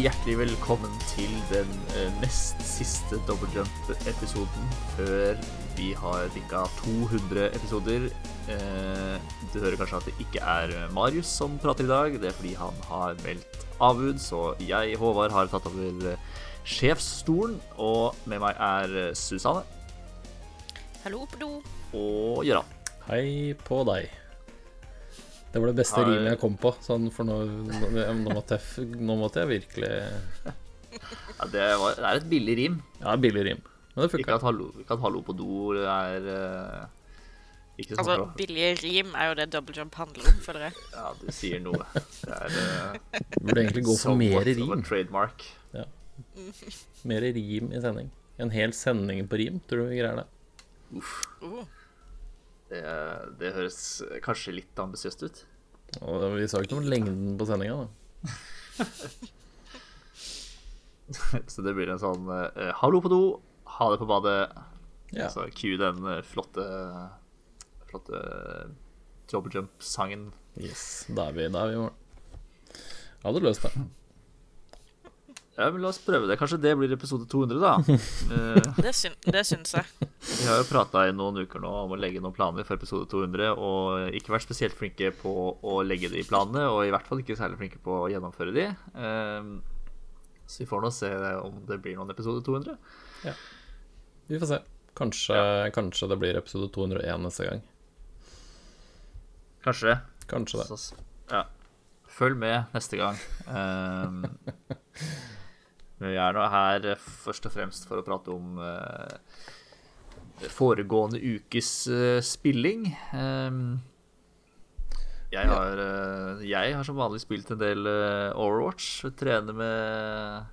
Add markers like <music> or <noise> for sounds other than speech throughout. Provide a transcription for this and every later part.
hjertelig velkommen til den eh, nest siste Double Jump-episoden før vi har bikka 200 episoder. Eh, du hører kanskje at det ikke er Marius som prater i dag. Det er fordi han har meldt avbud, så jeg, Håvard, har tatt over eh, sjefsstolen. Og med meg er Susanne Hallo på do. og Gøran. Hei på deg. Det var det beste rimet jeg kom på, sånn for nå, nå, måtte jeg, nå måtte jeg virkelig Ja, det, var, det er et billig rim. Ja, billig rim. Men det Ikke funka. hallo, ikke at hallo på do er uh, ikke sånn Altså, billige rim er jo det double jump handler om, føler jeg. Ja, du sier noe. Det er uh, Burde egentlig gå for mer rim. trademark. Mer rim i sending. En hel sending på rim, tror du vi greier det? Uff. Uh, Det, det høres kanskje litt ambisiøst ut. Og vi sa ikke noe om lengden på sendinga, da. <laughs> Så det blir en sånn uh, hallo på do, ha det på badet. Ja. Så cue den eh, flotte flotte double jump-sangen. Yes, da er vi, da er vi i mål. Hadde løst det. Ja, men La oss prøve det. Kanskje det blir episode 200, da. <laughs> Eh, det, syn det syns jeg. Vi har jo prata i noen uker nå om å legge noen planer for episode 200, og ikke vært spesielt flinke på å legge de planene, og i hvert fall ikke særlig flinke på å gjennomføre de. Ehm, Så vi får nå se om det blir noen episode 200. Vi får se. Kanskje, kanskje det blir episode 201 neste gang. Kanskje. Kanskje det. Så, ja. Følg med neste gang. <laughs> Ehm, vi er nå her eh, først og fremst for å prate om eh, foregående ukes eh, spilling. Ehm, jeg, har, jeg har som vanlig spilt en del Overwatch. Trener med,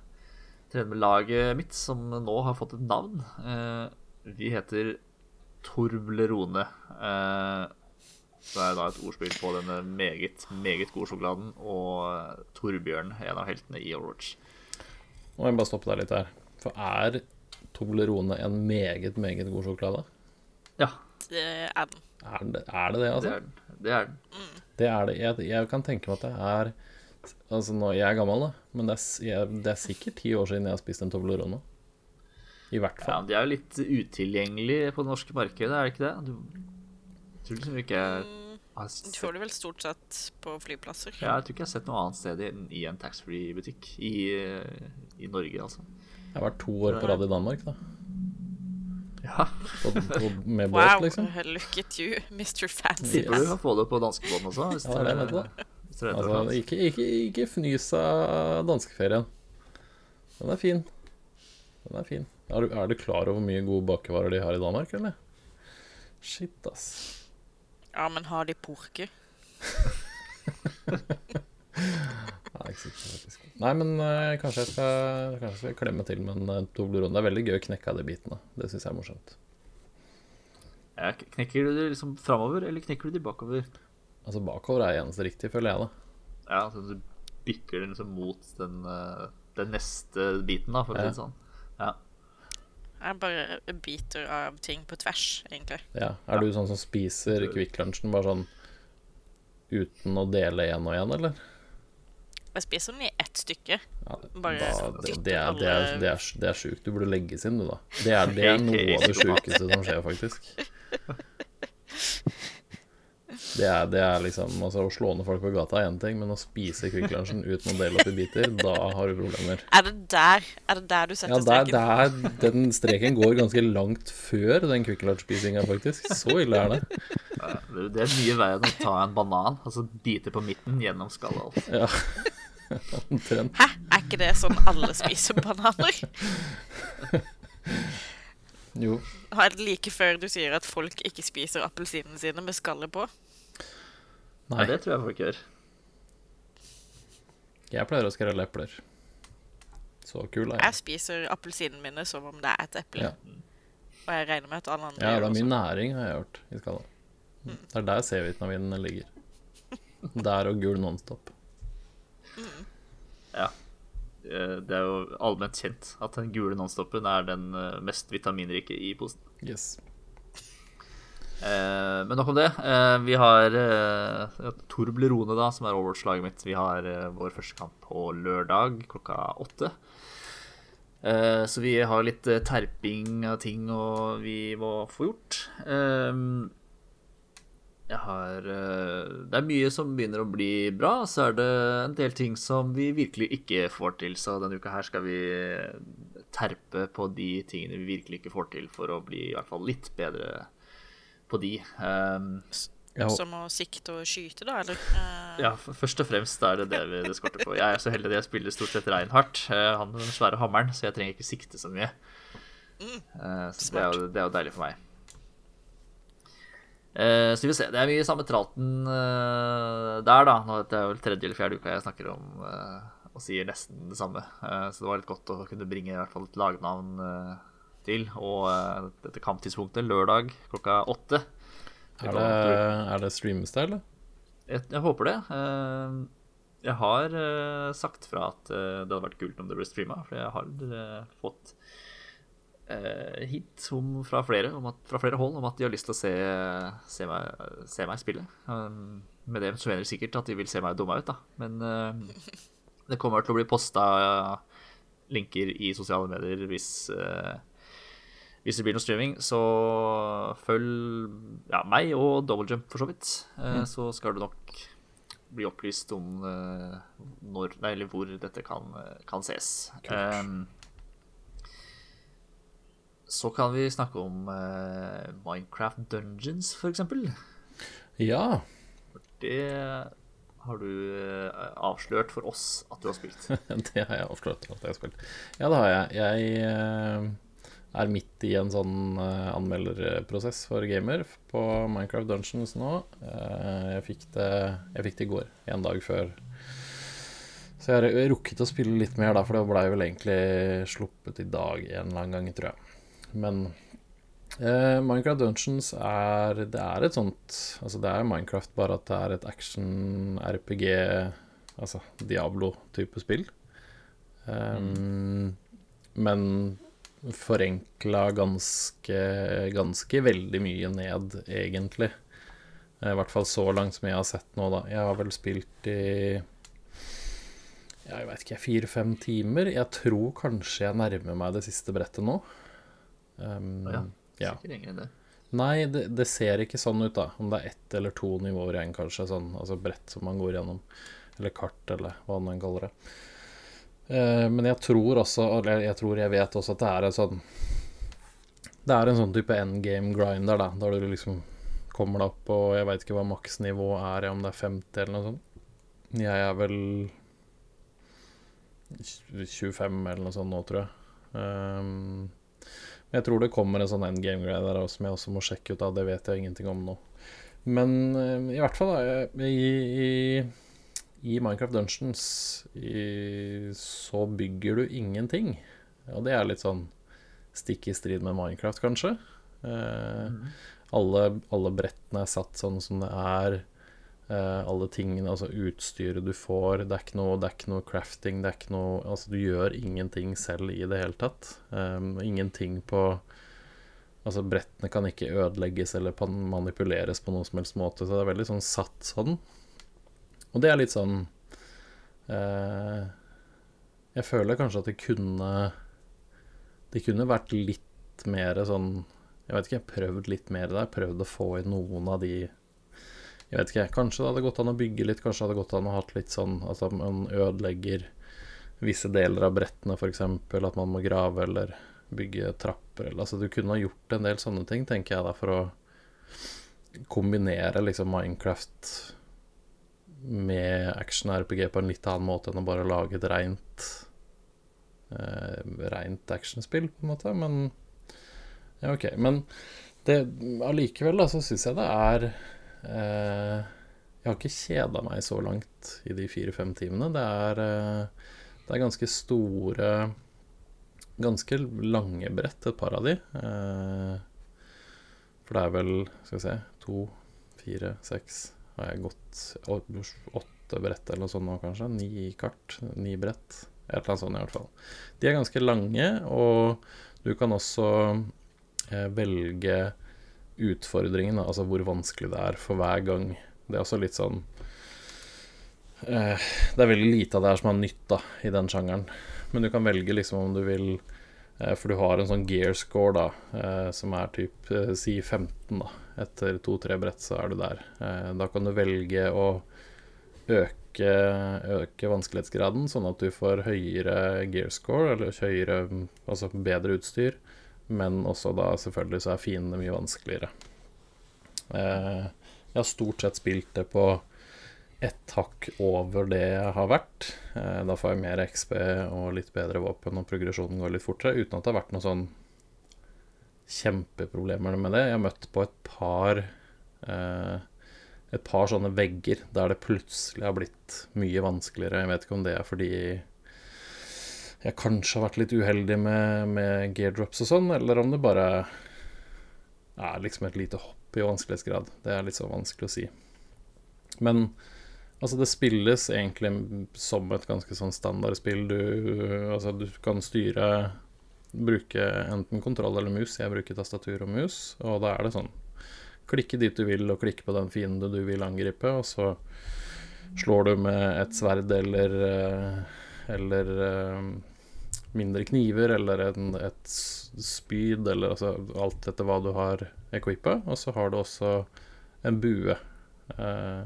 trener med laget mitt, som nå har fått et navn. Vi heter Torblerone. Uh, så er da et ordspill på denne meget, meget gode sjokoladen og Torbjørn, en av heltene i Overwatch. Nå må jeg bare stoppe deg litt her. For er Toblerone en meget, meget god sjokolade? Ja, Det er den. Er det er det, det det altså? er den. Det er den. Det er det. Jeg, jeg kan tenke meg at det er Altså, nå, jeg er gammel, da, men det er, jeg, det er sikkert ti år siden jeg har spist en Toblerone. I hvert fall. Ja, De er jo litt utilgjengelige på det norske markedet, er det ikke det? Du jeg tror liksom ikke jeg har Du sett, får det vel stort sett på flyplasser. ja, Jeg tror ikke jeg har sett noe annet sted enn i en taxfree-butikk i, i Norge, altså. Jeg har vært to år på rad i Danmark, da. Ja, På, på, med båt, Wow, liksom. look at you, Mr. Fancy. Tipper du kan få det på danskebåten også. Hvis Ja, det er det Altså, ikke, ikke, ikke fnys av danskeferien. Den er fin. Den er fin. Er du, er du klar over hvor mye gode bakevarer de har i Danmark, eller? Shit, ass. Ja, men har de porker? <laughs> Er ikke sikkert, faktisk. Nei, men uh, kanskje, jeg skal, kanskje jeg skal klemme til med en uh, Toblerone. Det er veldig gøy å knekke av de bitene. Det syns jeg er morsomt. ja, Knekker du det liksom framover, eller knekker du de bakover? Altså, bakover er eneste riktig, føler jeg, da. Ja, så du bikker den liksom mot den, uh, den neste biten, da, for å si det sånn. Ja. Jeg bare biter av ting på tvers, egentlig. Ja. Er du sånn som spiser Kvikk Lunsjen bare sånn uten å dele én og én, eller? Jeg spiser den i ett stykke. Bare da, det, det, er, det, er, det, er, det er sjukt. Du burde legges inn, du, da. Det er, det er <laughs> noe av det sjukeste som skjer, faktisk. Det er, det er liksom altså, Å slå ned folk på gata er én ting, men å spise Kvikk Lunsjen uten å dele opp i biter, da har du problemer. Er det der, er det der du Ja, setter der, streken? der, den streken går ganske langt før den Kvikk Lunsj-spisinga, faktisk. Så ille er det. Det det er mye verre enn å ta en banan og så bite på midten gjennom skallet. Altså. Ja, <laughs> omtrent. Hæ? Er ikke det sånn alle spiser bananer? <laughs> Jo. Er det like før du sier at folk ikke spiser appelsinene sine med skallet på? Ja, Nei, det tror jeg folk gjør. jeg pleier å skrelle epler. Så kul er jeg. Jeg spiser appelsinene mine som om det er et eple. Ja. Og jeg regner med at alle andre Ja, gjør det er det mye næring, har jeg hørt, i skallet. Det er der C-vitaminene ligger. <laughs> Der og gul Nonstop. Ja. Eh, Det er jo allment kjent at den gule nonstopen er den eh, mest vitaminrike i posen. Yes. Eh, men nok om det. Eh, vi har eh, Torblerone, da, som er Overwatch-laget mitt. Vi har eh, vår første kamp på lørdag klokka åtte. Eh, så vi har litt terping av ting og vi må få gjort. Eh, jeg har eh, Det er mye som begynner å bli bra, så er det en del ting som vi virkelig ikke får til. Så denne uka her skal vi terpe på de tingene vi virkelig ikke får til, for å bli i hvert fall litt bedre på de. Um, Ja, Som å sikte og skyte, da, eller? Eh, ja, først og fremst er det det vi det skorter på. Jeg er så heldig at jeg spiller stort sett Reinhardt. eh, Han med den svære hammeren, så jeg trenger ikke sikte så mye. Eh, Så det er, jo, det er jo deilig for meg. Eh, Så vi vil se. Det er mye samme traten eh, der, da. Nå, Det er vel tredje eller fjerde uka jeg snakker om eh, og sier nesten det samme. Så det var litt godt å kunne bringe i hvert fall et lagnavn til. Og dette kamptidspunktet, lørdag klokka åtte. er, det, er det streames det, eller? Jeg, jeg håper det. Jeg har sagt fra at det hadde vært kult om det ble streama, for jeg har fått hint om, fra, flere, om at, fra flere hold om at de har lyst til å se, se, meg, se meg spille. Um, med det så mener de sikkert at de vil se meg dumme ut, da. Men uh, det kommer til å bli posta linker i sosiale medier hvis uh, hvis det blir noe streaming, så følg ja, meg og Double Jump for så vidt. Eh, Så skal du nok bli opplyst om eh, når, nei, eller hvor dette kan, eh, kan ses. Um, så kan vi snakke om eh, Minecraft Dungeons, eksempel. Ja. Det har du eh, avslørt for oss at du har spilt. <laughs> Det har jeg avslørt at jeg har spilt. Ja, det har jeg. Jeg eh, er midt i en sånn eh, anmelderprosess for gamer på Minecraft Dungeons nå. Jeg, fikk det, jeg fikk det i går, en dag før. Så jeg har rukket å spille litt mer, da, for det blei vel egentlig sluppet i dag en eller annen gang, tror jeg. Men eh, Minecraft Dungeons er Det er et sånt Altså, det er Minecraft, bare at det er et action-RPG, altså Diablo-type spill. Um, Men forenkla ganske, ganske veldig mye ned, egentlig. Eh, I hvert fall så langt som jeg har sett nå, da. Jeg har vel spilt i jeg vet ikke, fire-fem timer. Jeg tror kanskje jeg nærmer meg det siste brettet nå. Um, Ja, ja. Sikkert lenger det. Nei, det, det ser ikke sånn ut, da. Om det er ett eller to nivåer igjen, kanskje. Sånn, altså brett som man går gjennom. Eller kart, eller hva man kaller det. Uh, men jeg tror også, eller jeg tror jeg vet også, at det er en sånn Det er en sånn type endgame grinder, da. Der du liksom kommer deg opp på Jeg veit ikke hva maksnivå er, om det er 50 eller noe sånt. Jeg er vel 25 eller noe sånt nå, tror jeg. Um, jeg tror det kommer en sånn endgame-greie der også, som jeg også må sjekke ut av. Det vet jeg ingenting om nå. Men eh, i hvert fall da, i, i, i Minecraft Dungeons i, så bygger du ingenting. Og det er litt sånn stikk i strid med Minecraft, kanskje. Eh, alle, alle brettene er satt sånn som det er. Eh, alle tingene, altså utstyret du får. Det er ikke noe, det er ikke noe crafting. Det er ikke noe Altså, du gjør ingenting selv i det hele tatt. Um, ingenting på Altså, brettene kan ikke ødelegges eller manipuleres på noen som helst måte, så det er veldig sånn satt sånn. Og det er litt sånn uh, Jeg føler kanskje at det kunne Det kunne vært litt mer sånn Jeg vet ikke, jeg har prøvd litt mer der. Prøvd å få i noen av de jeg vet ikke, Kanskje det hadde gått an å bygge litt, kanskje det hadde gått an å ha litt sånn at man ødelegger visse deler av brettene, f.eks. At man må grave eller bygge trapper. Eller, altså, du kunne ha gjort en del sånne ting, tenker jeg, da, for å kombinere liksom Minecraft med action-RPG på en litt annen måte enn å bare lage et reint eh, Reint actionspill, på en måte. Men ja, OK. Men allikevel, da, så syns jeg det er Jeg har ikke kjeda meg så langt i de fire-fem timene. Det er, eh, det er ganske store Ganske lange brett, et par av de. Eh, for det er vel, skal vi se, to, fire, seks Har jeg gått åtte brett eller noe sånt nå, kanskje? Ni kart? Ni brett? Et eller annet sånt, i hvert fall. De er ganske lange, og du kan også eh, velge utfordringen, altså hvor vanskelig det er for hver gang. Det er også litt sånn eh, Det er veldig lite av det her som er nytt da, i den sjangeren. Men du kan velge liksom om du vil eh, For du har en sånn gear score, da, eh, som er typ si 15, da. Etter to-tre brett så er du der. Da kan du velge å øke, øke vanskelighetsgraden, sånn at du får høyere gear score, eller høyere Altså bedre utstyr. Men også da selvfølgelig så er fiendene mye vanskeligere. Eh, jeg har stort sett spilt det på ett hakk over det jeg har vært. Eh, da får jeg mer XP og litt bedre våpen, og progresjonen går litt fortere. Uten at det har vært noen sånn kjempeproblemer med det. Jeg har møtt på et par eh, Et par sånne vegger der det plutselig har blitt mye vanskeligere. Jeg vet ikke om det er fordi jeg kanskje har vært litt uheldig med, med geardrops og sånn, eller om det bare er liksom et lite hopp i vanskelighetsgrad. Det er litt så vanskelig å si. Men altså, det spilles egentlig som et ganske sånn standardspill. Du, altså, du kan styre Bruke enten kontroll eller mus. Jeg bruker tastatur og mus, og da er det sånn Klikke dit du vil, og klikke på den fiende du vil angripe, og så slår du med et sverd eller Eller mindre kniver eller en, et spyd, eller altså alt etter hva du har equippa. Og så har du også en bue eh,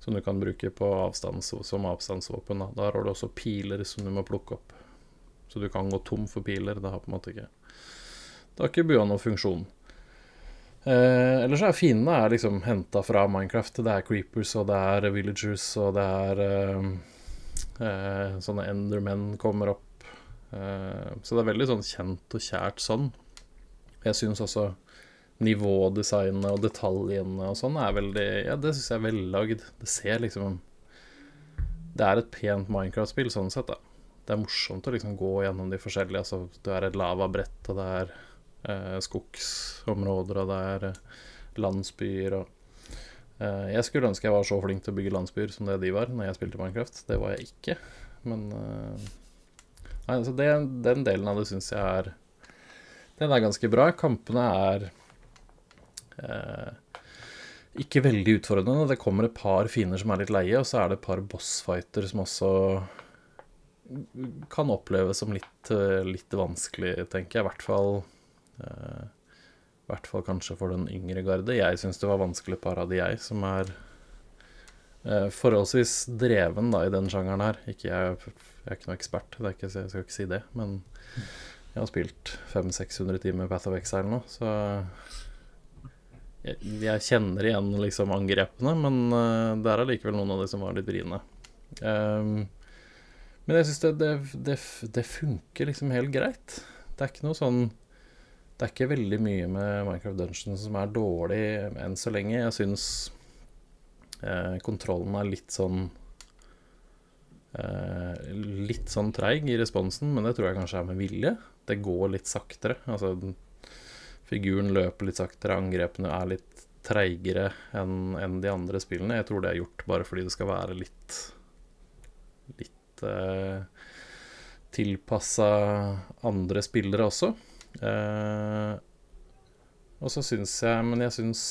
som du kan bruke avstands, som avstandsvåpen. Da. Der har du også piler som du må plukke opp. Så du kan gå tom for piler. Det har på en måte ikke Det har ikke bua noen funksjon. Eh, ellers er fiendene liksom henta fra Minecraft. Det er creepers, og det er villagers, og det er eh, eh, sånne endermen kommer opp Eh, så det er veldig sånn kjent og kjært sånn. Jeg syns også nivådesignet og detaljene og sånn er veldig Ja, det syns jeg er vellagd. Det ser liksom Det er et pent Minecraft-spill sånn sett, da. Det er morsomt å liksom gå gjennom de forskjellige. Altså, det er et lavabrett, og det er eh, skogsområder, og det er eh, landsbyer og eh, Jeg skulle ønske jeg var så flink til å bygge landsbyer som det de var når jeg spilte Minecraft. Det var jeg ikke. Men eh, Nei, altså det, den delen av det syns jeg er Den er ganske bra. Kampene er eh, ikke veldig utfordrende. Det kommer et par fiender som er litt leie, og så er det et par bossfighter som også kan oppleves som litt, eh, litt vanskelig, tenker jeg. I hvert fall eh, I hvert fall kanskje for den yngre garde. Jeg syns det var vanskelig par av de jeg, som er eh, forholdsvis dreven da i den sjangeren her. Ikke jeg jeg er ikke noe ekspert, ikke, jeg skal ikke si det. Men jeg har spilt 500-600 timer Path of Exile nå, så jeg, jeg kjenner igjen liksom angrepene, men uh, det er allikevel noen av de som var litt vriene. Um, men jeg syns det, det, det, det, funker liksom helt greit. Det er ikke noe sånn Det er ikke veldig mye med Minecraft Dungeons som er dårlig enn så lenge. Jeg syns eh, kontrollen er litt sånn Eh, litt sånn treig i responsen, men det tror jeg kanskje er med vilje. Det går litt saktere. Altså, figuren løper litt saktere, angrepene er litt treigere enn en de andre spillene. Jeg tror det er gjort bare fordi det skal være litt litt eh, tilpassa andre spillere også. Eh, og så syns jeg Men jeg syns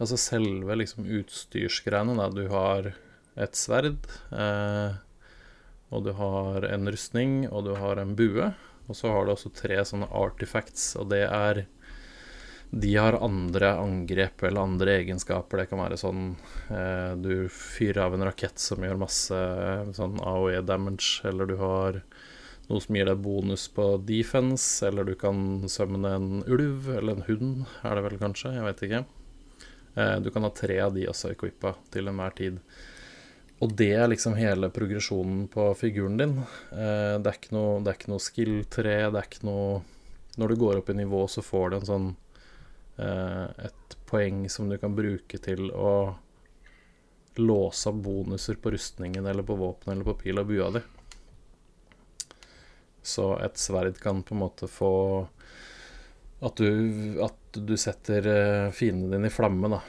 Altså selve liksom utstyrsgreiene, da. Du har et sverd. Eh, og du har en rustning, og du har en bue. Og så har du også tre sånne artifacts, og det er De har andre angrep eller andre egenskaper. Det kan være sånn eh, du fyrer av en rakett som gjør masse sånn AOE damage, eller du har noe som gir deg bonus på defense, eller du kan sømme en ulv, eller en hund, er det vel kanskje, jeg vet ikke. Eh, du kan ha tre av de også equippa til enhver tid. Og det er liksom hele progresjonen på figuren din. Eh, det er ikke noe, noe skill-tre, det er ikke noe Når du går opp i nivå, så får du en sånn eh, et poeng som du kan bruke til å låse opp bonuser på rustningen eller på våpenet eller på pil og bua di. Så et sverd kan på en måte få at du, at du setter fiendene dine i flamme, da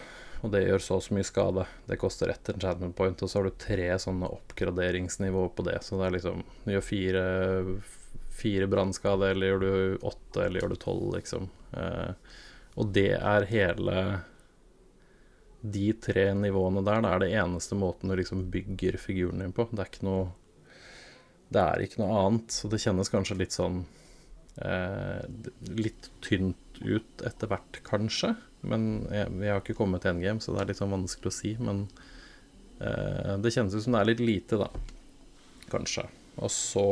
og det gjør så og så mye skade. Det koster ett enchantment point, og så har du tre sånne oppgraderingsnivåer på det. Så det er liksom Du gjør fire, fire brannskade, eller gjør du åtte, eller gjør du tolv, liksom. Eh, Og det er hele De tre nivåene der, det er det eneste måten du liksom bygger figuren din på. Det er ikke noe Det er ikke noe annet. Så det kjennes kanskje litt sånn eh, Litt tynt ut etter hvert, kanskje. Men vi har ikke kommet til endgame, så det er litt sånn vanskelig å si. Men eh, det kjennes ut som det er litt lite, da. Kanskje. Og så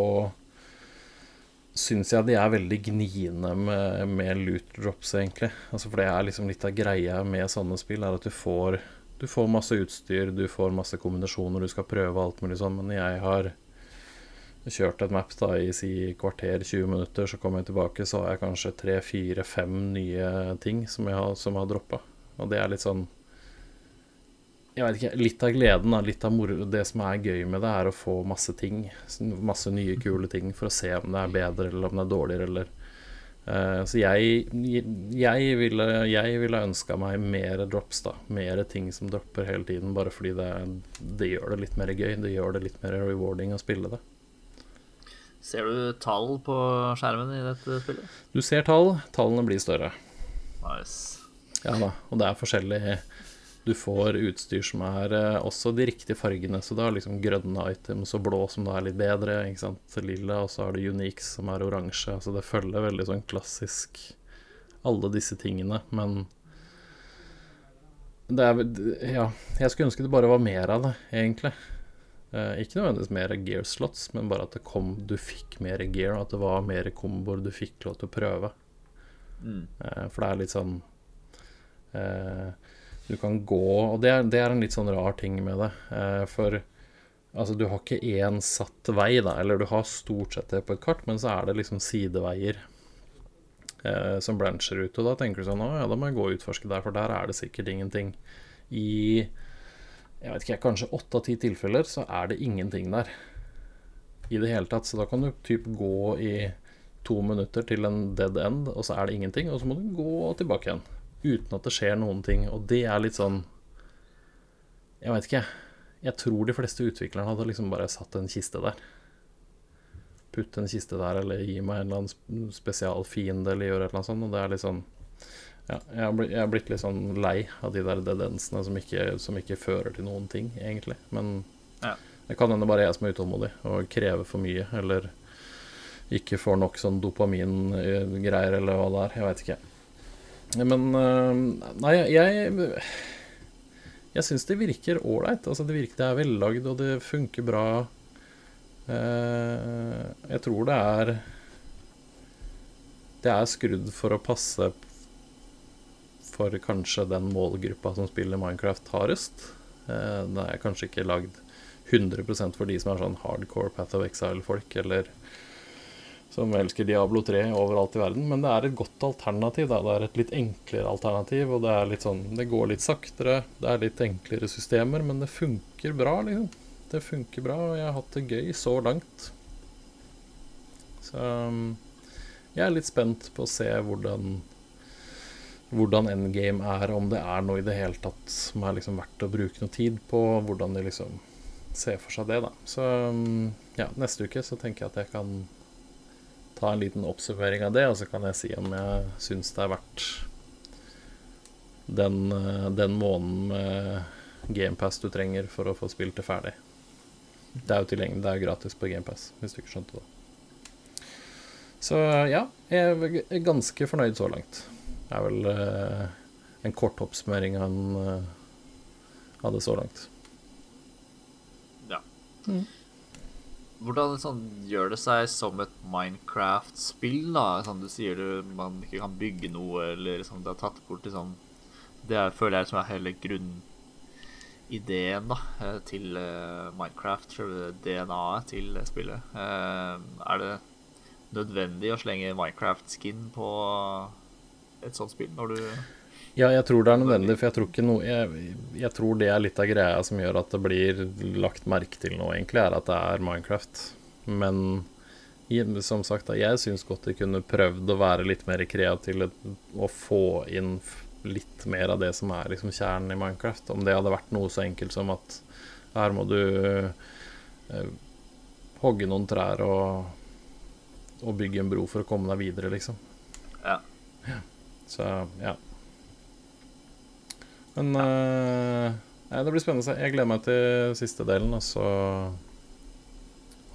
syns jeg de er veldig gniende med, med loot drops, egentlig. Altså, for det er liksom litt av greia med sånne spill, er at du får Du får masse utstyr, du får masse kombinasjoner, du skal prøve alt mulig sånn, men jeg har kjørt et map da i si kvarter, 20 minutter, så kommer jeg tilbake, så har jeg kanskje tre, fire, fem nye ting som jeg har, som har droppa. Og det er litt sånn Jeg vet ikke, litt av gleden, litt av moro Det som er gøy med det, er å få masse ting. Masse nye, kule ting for å se om det er bedre, eller om det er dårligere, eller uh, Så jeg, jeg ville, jeg ville ønska meg mer drops, da. Mer ting som dropper hele tiden, bare fordi det, det gjør det litt mer gøy. Det gjør det litt mer rewarding å spille det. Ser du tall på skjermen i dette spillet? Du ser tall, tallene blir større. Nice. Ja da, og det er forskjellig Du får utstyr som er eh, også de riktige fargene, så du har liksom grønne items og blå som da er litt bedre, ikke sant, lilla, og så har du Unix som er oransje, så det følger veldig sånn klassisk alle disse tingene, men det er Ja, jeg skulle ønske det bare var mer av det, egentlig. Eh, ikke nødvendigvis mer gear slots, men bare at det kom Du fikk mer gear, at det var mer komboer du fikk lov til å prøve. Mm. Eh, for det er litt sånn eh, Du kan gå Og det er, det er en litt sånn rar ting med det. For altså, du har ikke én satt vei, da. Eller du har stort sett det på et kart, men så er det liksom sideveier som brancher ut. Og da tenker du sånn Å ja, da må jeg gå og utforske der, for der er det sikkert ingenting. I jeg vet ikke, kanskje åtte av ti tilfeller så er det ingenting der i det hele tatt. Så da kan du typ gå i to minutter til en dead end, og så er det ingenting. Og så må du gå tilbake igjen uten at det skjer noen ting. Og det er litt sånn Jeg vet ikke, jeg tror de fleste utviklerne hadde liksom bare satt en kiste der. Putt en kiste der, eller gi meg en eller annen spesial fiende, eller gjøre et eller annet sånt. Og det er litt sånn ja, jeg har, blitt, jeg har blitt litt sånn lei av de der dead endsene som ikke, som ikke fører til noen ting, egentlig. Men Ja. det kan hende bare jeg som er utålmodig og krever for mye, eller ikke får nok sånn dopamingreier, eller hva det er. Jeg veit ikke. Men øh, Nei, jeg Jeg syns det virker ålreit. Altså, det virker det er vellagd, og det funker bra. Eh, jeg tror det er Det er skrudd for å passe for kanskje den målgruppa som spiller Minecraft hardest. Eh, det er kanskje ikke lagd 100% for de som er sånn hardcore Path of Exile-folk, eller som elsker Diablo 3 overalt i verden, men det er et godt alternativ. Da. Det er et litt enklere alternativ, og det litt sånn Det går litt saktere, det er litt enklere systemer, men det funker bra, liksom. Det funker bra, og jeg har hatt det gøy så langt. Så um, jeg er litt spent på å se hvordan hvordan endgame er, om det er noe i det hele tatt som er liksom verdt å bruke noe tid på. Hvordan de liksom ser for seg det, da. Så um, ja, neste uke så tenker jeg at jeg kan ta en liten observering av det, og så kan jeg si om jeg syns det er verdt den, eh, den måneden med GamePass du trenger for å få spilt det ferdig. Det er jo tilgjengelig, det er jo gratis på GamePass, hvis du ikke skjønte det. Så ja, jeg er ganske fornøyd så langt. Det er vel eh, en kort oppsummering han eh, av så langt. Ja. Mm. Hvordan sånn, gjør det seg som et Minecraft-spill, da? Sånn, du sier du man ikke kan bygge noe, eller liksom, det er tatt bort liksom Det er, føler jeg som er hele grunnideen da, eh, til eh, Minecraft, selve DNA-et til spillet. Eh, er det nødvendig å slenge Minecraft-skin på et sånt spill når du Ja, jeg tror det er nødvendig, for jeg tror, ikke noe, jeg, jeg tror det er litt av greia som gjør at det blir lagt merke til nå, egentlig, er at det er Minecraft. Men som sagt, jeg syns godt de kunne prøvd å være litt mer kreative og få inn litt mer av det som er liksom kjernen i Minecraft. Om det hadde vært noe så enkelt som at her må du eh, hogge noen trær og, og bygge en bro for å komme deg videre, liksom. Ja. Så ja. Men eh, nei, det blir spennende. Jeg gleder meg til siste delen, og så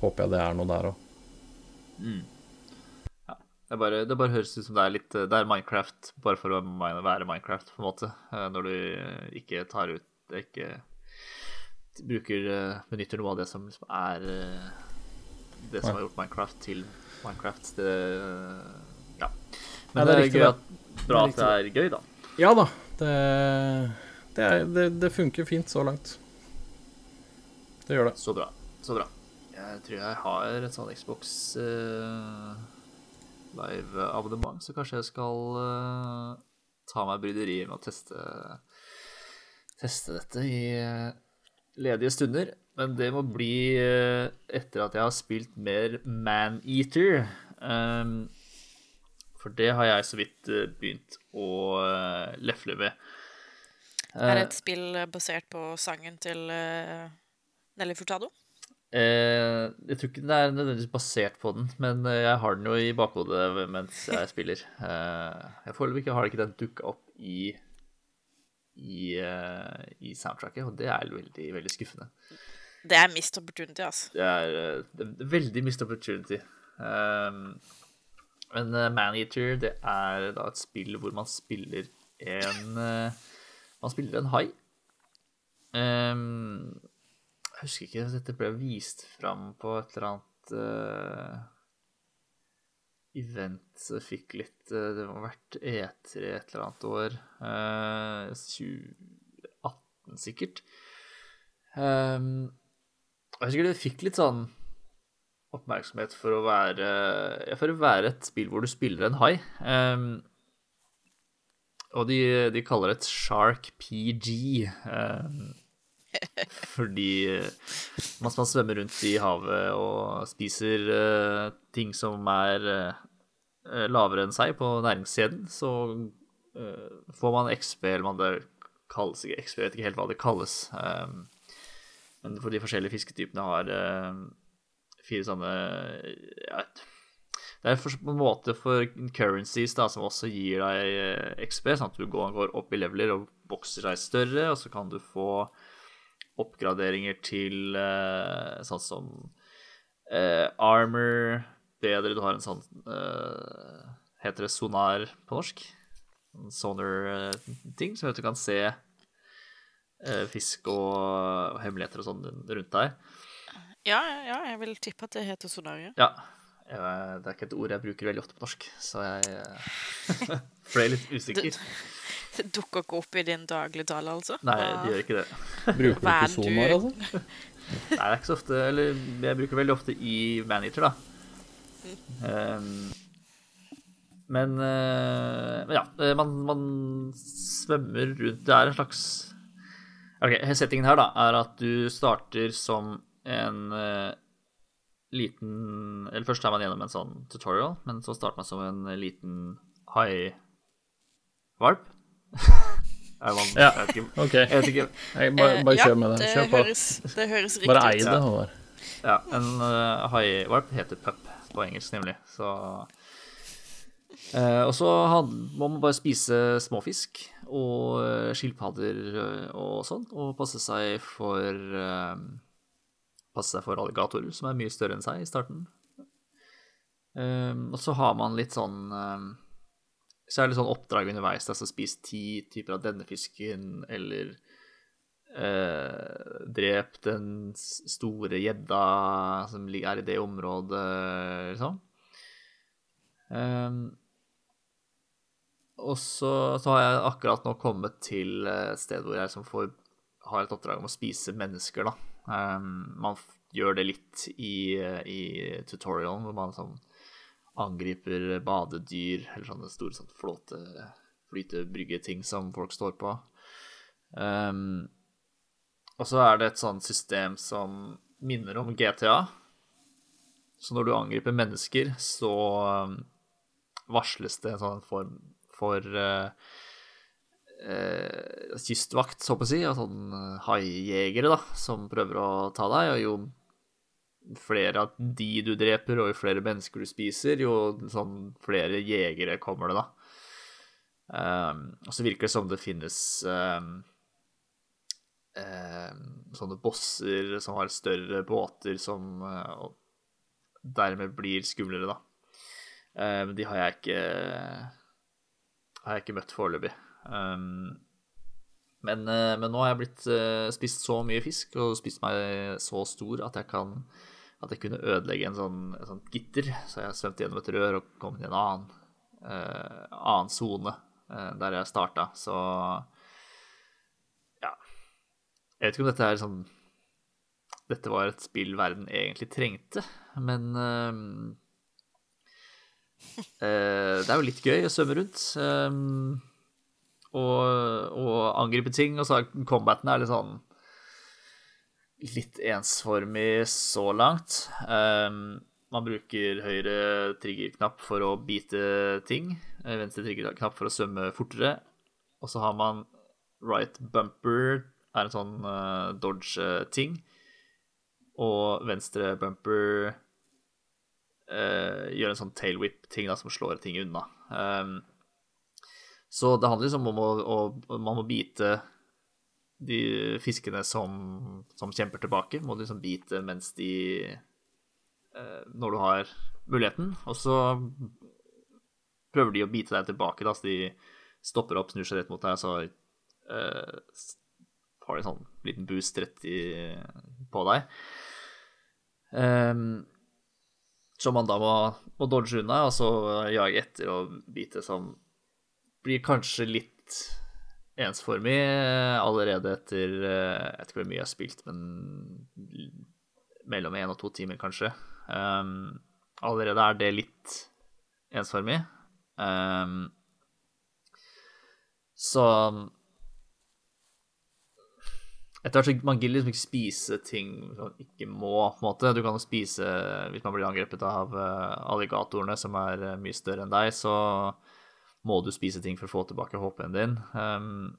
håper jeg det er noe der òg. Det, bare, det bare høres ut som det er litt Det er Minecraft bare for å være Minecraft, på en måte. Eh, Når du ikke tar ut Ikke bruker eh, Benytter noe av det som liksom er Det som har gjort Minecraft til Minecraft. Det Ja. Men Men det er det er gøy at, bra at det er gøy, da. Ja da. Det, det, er, det, det funker fint så langt. Det gjør det. Så bra. Så bra. Jeg tror jeg har et sånn Xbox uh, live-abonnement, så kanskje jeg skal uh, ta meg bryderiet med å teste, teste dette i uh, ledige stunder. Men det må bli eh, etter at jeg har spilt mer Maneater. Um, for det har jeg så vidt eh, begynt å uh, lefle med. Er det Eh, et spill eh, basert på sangen til eh, Nelly Furtado? Eh, jeg tror ikke den er nødvendigvis basert på den, men eh, jeg har den jo i bakhodet mens jeg spiller. <laughs> Eh, jeg Foreløpig har ikke den dukka opp i i, eh, i soundtracket, og det er veldig, veldig skuffende. Det er missed opportunity, altså. Det er, eh, det er veldig missed opportunity. Um, men uh, Maneater, det er da et spill hvor man spiller en eh, Man spiller en hai. Um, jeg husker ikke hvis dette ble vist fram på et eller annet uh, event som fikk litt uh, Det må ha vært E3 et eller annet år. Uh, 2018, sikkert. Um, jeg husker det fikk litt sånn oppmerksomhet for å være For å være et spill hvor du spiller en hai. Um, og de, de kaller det et Shark PG. Um, <laughs> fordi mens man svømmer rundt i havet og spiser uh, ting som er uh, lavere enn seg på næringskjeden, så uh, får man XP, eller man det kalles ikke XP, jeg vet ikke helt hva det kalles. Um, men for de forskjellige fisketypene har eh, fire sånne ja, Det er på en måte for currencies da, som også gir deg eh, XP, sånn at du går, går opp i leveler og bokser deg større, og så kan du få oppgraderinger til uh, sånn som uh, armor bedre. Du har en sånn uh, Heter det sonar på norsk? En sonar-ting, som gjør at du kan se fisk og, og hemmeligheter og sånn rundt deg. Ja, ja, jeg vil tippe at det heter sonarie. Ja. Det er ikke et ord jeg bruker veldig ofte på norsk, så jeg eh, <laughs> ble litt usikker. Det dukker ikke opp i din dagligtale, altså? Nei, det gjør ikke det. <laughs> Bruker du ikke sonar, altså? Nei, det er ikke så ofte Eller jeg bruker veldig ofte i Manager, da. Um, men, eh, men ja, eh, man, man svømmer rundt Det er en slags Ok, settingen her da er at du starter som en uh, liten Eller først er man gjennom en sånn tutorial, men så starter man som en liten hai-valp. <laughs> Ja. OK. Jeg vet ikke Jeg bare, bare ja, kjør med det. det Kjør på. høres, det høres riktig ut. Bare ei det, Håvard. Ja, en uh, haivalp heter pup på engelsk, nemlig. Så Uh, Og så må man bare spise småfisk og eh, skilpadder eh, og sånn, og passe seg for eh, Passe seg for alligatorer, som er mye større enn seg i starten. Um, og så har man litt sånn um, Så er det litt sånn oppdrag underveis. Altså spis ti typer av denne fisken, eller uh, drep den store gjedda som er i det området, liksom. Um, og så, så har jeg akkurat nå kommet til et sted hvor jeg liksom får, har et oppdrag om å spise mennesker, da. Um, man gjør det litt i, i tutorialen, hvor man sånn angriper badedyr, eller sånne store sånn flåte, flytebryggeting som folk står på. Um, og så er det et sånt system som minner om GTA. Så når du angriper mennesker, så um, varsles det en sånn form for eh, eh, kystvakt, så å si, og sånn eh, haijegere, da, som prøver å ta deg. Og jo flere av de du dreper, og jo flere mennesker du spiser, jo sånn flere jegere kommer det, da. Um, og så virker det som det finnes um, eh, sånne bosser som har større båter som eh, dermed blir skumlere, da. Men de har jeg ikke Har jeg ikke møtt foreløpig. Um, men, eh, men nå har jeg blitt eh, spist så mye fisk og spist meg så stor at jeg kan at jeg kunne ødelegge en sånn, en sånn gitter. Så jeg svømte gjennom et rør og kom til en annen uh, annen sone uh, der jeg starta. Så ja. Jeg vet ikke om dette er sånn Dette var et spill verden egentlig trengte, men uh, Det er jo litt gøy å svømme rundt. eh, og, og angripe ting. Og så er combaten er litt sånn litt ensformig så langt. Um, man bruker høyre triggerknapp for å bite ting, eh, venstre triggerknapp for å svømme fortere. Og så har man right bumper, er en sånn uh, dodge-ting. Og venstre bumper uh, gjør en sånn tailwhip-ting som slår ting unna. Um, så det handler liksom om å, å Man må bite de fiskene som, som kjemper tilbake, må du liksom bite mens de eh, Når du har muligheten. Og så prøver de å bite deg tilbake, da, så de stopper opp, snur seg rett mot deg, så eh, har de sånn liten boost rett i, på deg. Um, som man da må, må dodge unna, og så jage etter og bite, som blir kanskje litt ensformig allerede etter Jeg vet ikke hvor mye jeg har spilt, men mellom én og to timer, kanskje. Um, allerede er det litt ensformig. Um, så etter hvert så Man gidder liksom ikke spise ting man ikke må, på en måte. Du kan jo spise Hvis man blir angrepet av alligatorene, som er mye større enn deg, så må du spise ting for å få tilbake HP-en din. Um,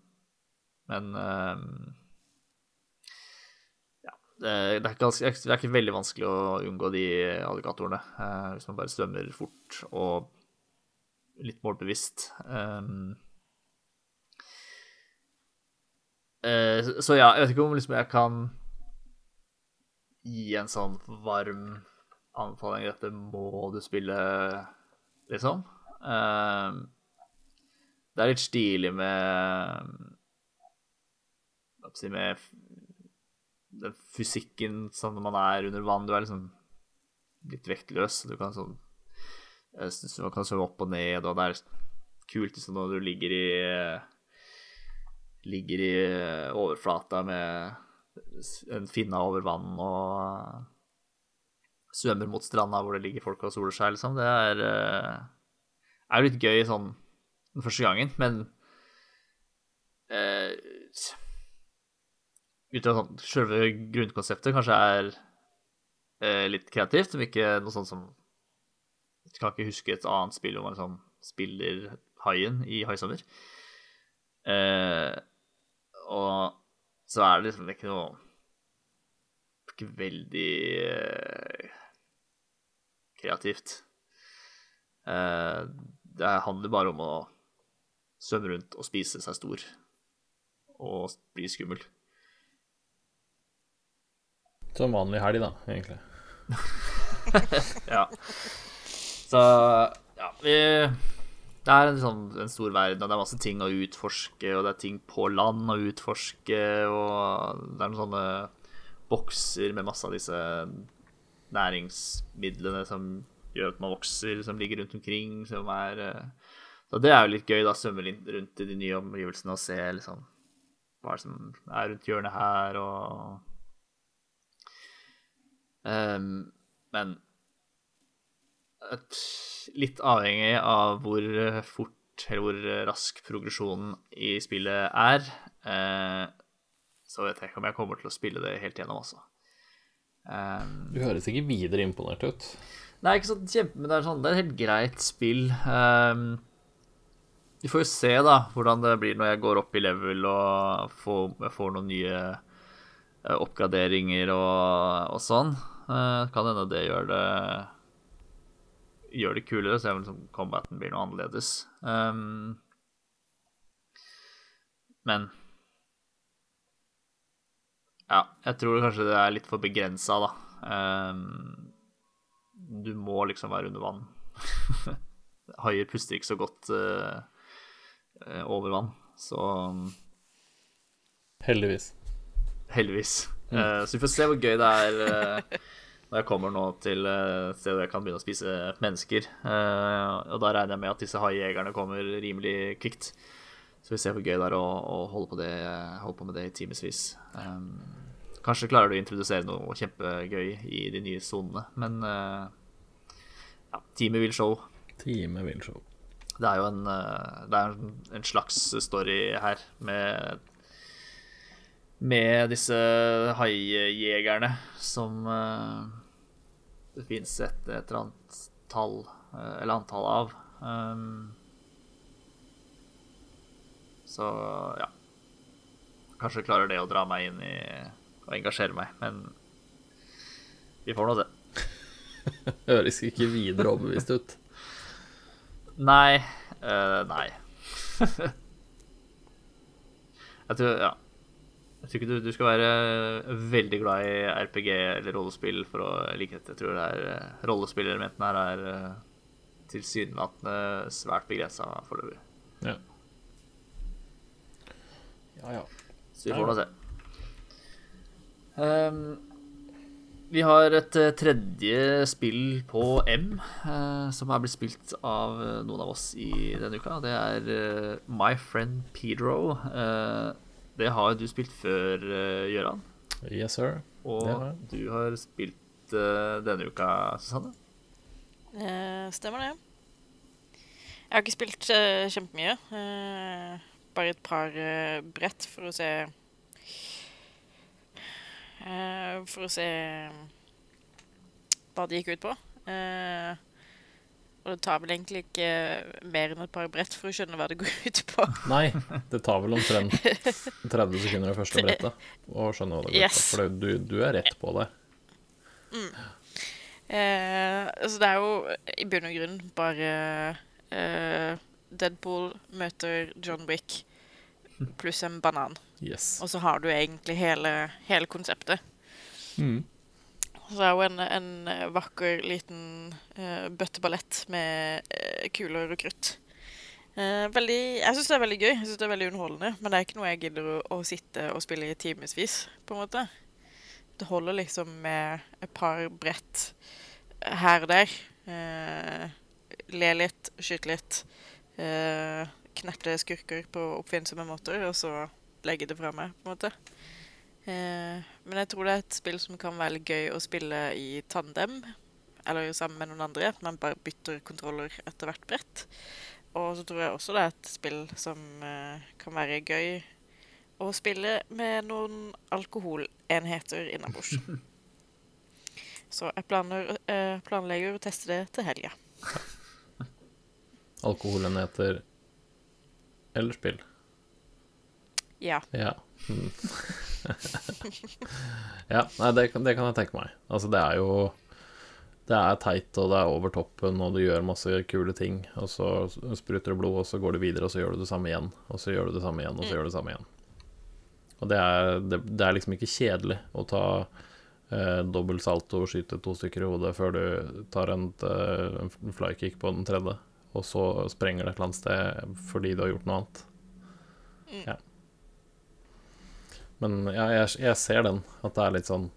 men um, ja, det, det, er ganske, det, er ikke veldig vanskelig å unngå de alligatorene uh, hvis man bare svømmer fort og litt målbevisst. Um, uh, så ja, jeg vet ikke om liksom jeg kan gi en sånn varm anbefaling dette må du spille, liksom. Um, det er litt stilig med med den fysikken sånn man er under vann. Du er liksom litt vektløs. Du kan sånn Man kan svømme opp og ned, og det er kult liksom, når du ligger i Ligger i overflata med en finne over vann og svømmer mot stranda hvor det ligger folk og soler seg, liksom. Det er, er litt gøy sånn den første gangen, men eh, ut av sånn selve grunnkonseptet kanskje er eh, litt kreativt, men ikke noe sånt som Jeg kan ikke huske et annet spill hvor man liksom spiller haien i Haisommer. Eh, og så er det liksom ikke noe Ikke veldig eh, kreativt. Eh, det handler bare om å svømme rundt og spise seg stor og bli skummel. Som vanlig helg, da, egentlig. <laughs> ja. Så ja, vi Det er en, sånn, en, stor verden, og det er masse ting å utforske, og det er ting på land å utforske, og det er noen sånne bokser med masse av disse næringsmidlene som gjør at man vokser, som ligger rundt omkring, som er Så det er jo litt gøy, da, svømme rundt i de nye omgivelsene og se liksom hva som er rundt hjørnet her, og um, Men litt avhengig av hvor fort eller hvor rask progresjonen i spillet er, uh, så vet jeg ikke om jeg kommer til å spille det helt gjennom, altså. Um, du høres ikke videre imponert ut. Nei, ikke sånn kjempe, men det er, sånn, det er et helt greit spill. Um, vi får jo se da hvordan det blir når jeg går opp i level og får, får noen nye uh, oppgraderinger og, og sånn. Uh, kan hende det gjør det gjør det kulere, så jeg liksom combaten blir noe annerledes. Um, men Ja, jeg tror kanskje det er litt for begrensa, da. Um, du må liksom være under vann. <laughs> Haier puster ikke så godt eh, eh, over vann, så Heldigvis. heldigvis. Eh, så vi får se hvor gøy det er eh, <laughs> når jeg kommer nå til eh, et sted hvor jeg kan begynne å spise mennesker. Eh, og da regner jeg med at disse haijegerne kommer rimelig kvikt. Så vi ser hvor gøy det er å, å holde, på det, holde på med det i timevis. Um, kanskje klarer du å introdusere noe kjempegøy i de nye sonene, men uh, ja, teamet vil show. Time vil show. Det er jo en, eh, er en, en slags story her med med disse haijegerne som eh, det fins et, et eller annet tall eh, eller antall av. Um, så ja. Kanskje klarer det å dra meg inn i og engasjere meg, men vi får nå se. <laughs> Høres ikke videre overbevist ut. Nei. Uh, nei. <laughs> jeg tror Ja. Jeg tror ikke du, du skal være veldig glad i RPG eller rollespill for å like dette. Jeg tror det er rollespillelementene her er eh, tilsynelatende svært begrensa foreløpig. Ja. Ja, ja. Så vi får nå se. Ehm, vi har et eh, tredje spill på M eh, som er blitt spilt av eh, noen av oss i denne uka. Det er eh, My Friend Pedro. Eh, det har du spilt før, Gøran. Yes, sir. Og har du har spilt denne uka, Susanne. Eh, stemmer det. Jeg har ikke spilt kjempemye. Eh, bare et par brett for å se eh, For å se hva det gikk ut på. Eh, og det tar vel egentlig ikke mer enn et par brett for å skjønne hva det går ut på. <laughs> Nei, det tar vel omtrent 30 sekunder det første brettet å skjønne hva det går ut på. For du, du er rett på det. Eh, så det er jo i bunn og grunn bare eh, Deadpool møter John Wick <laughs> pluss en banan. Yes. Og så har du egentlig hele, hele konseptet. Mm. Så det er jo en, en vakker liten uh, bøtteballett med uh, kuler og krutt. Uh, veldig, jeg syns det er veldig gøy, jeg synes det er veldig underholdende. Men det er ikke noe jeg gidder å, å sitte og spille i timevis. Det holder liksom med et par brett her og der. Le litt, skyte litt. Knerte skurker på oppfinnsomme måter, og så legge det fra meg, på en måte. Eh, men jeg tror det er et spill som kan være litt gøy å spille i tandem. Eller sammen med noen andre. At man bare bytter kontroller etter hvert brett. Og så tror jeg også det er et spill som eh, kan være gøy å spille med noen alkoholenheter innabords. <laughs> Så jeg planer, eh, planlegger å teste det til helga. Alkoholenheter eller spill. Ja. Ja. Mm. <laughs> ja, nei, det, kan- det kan jeg tenke meg. Altså, det er jo Det er teit, og det er over toppen, og du gjør masse kule ting, og så spruter det blod, og så går du videre, og så gjør du det samme igjen, og så gjør du det samme igjen, og så gjør du det samme igjen. Og det er, det, det er liksom ikke kjedelig å ta eh, dobbel salto og skyte to stykker i hodet før du tar en, eh, en flykick på den tredje, og så sprenger det et eller annet sted fordi du har gjort noe annet. Ja. Men ja, jeg, jeg ser den, at det er litt sånn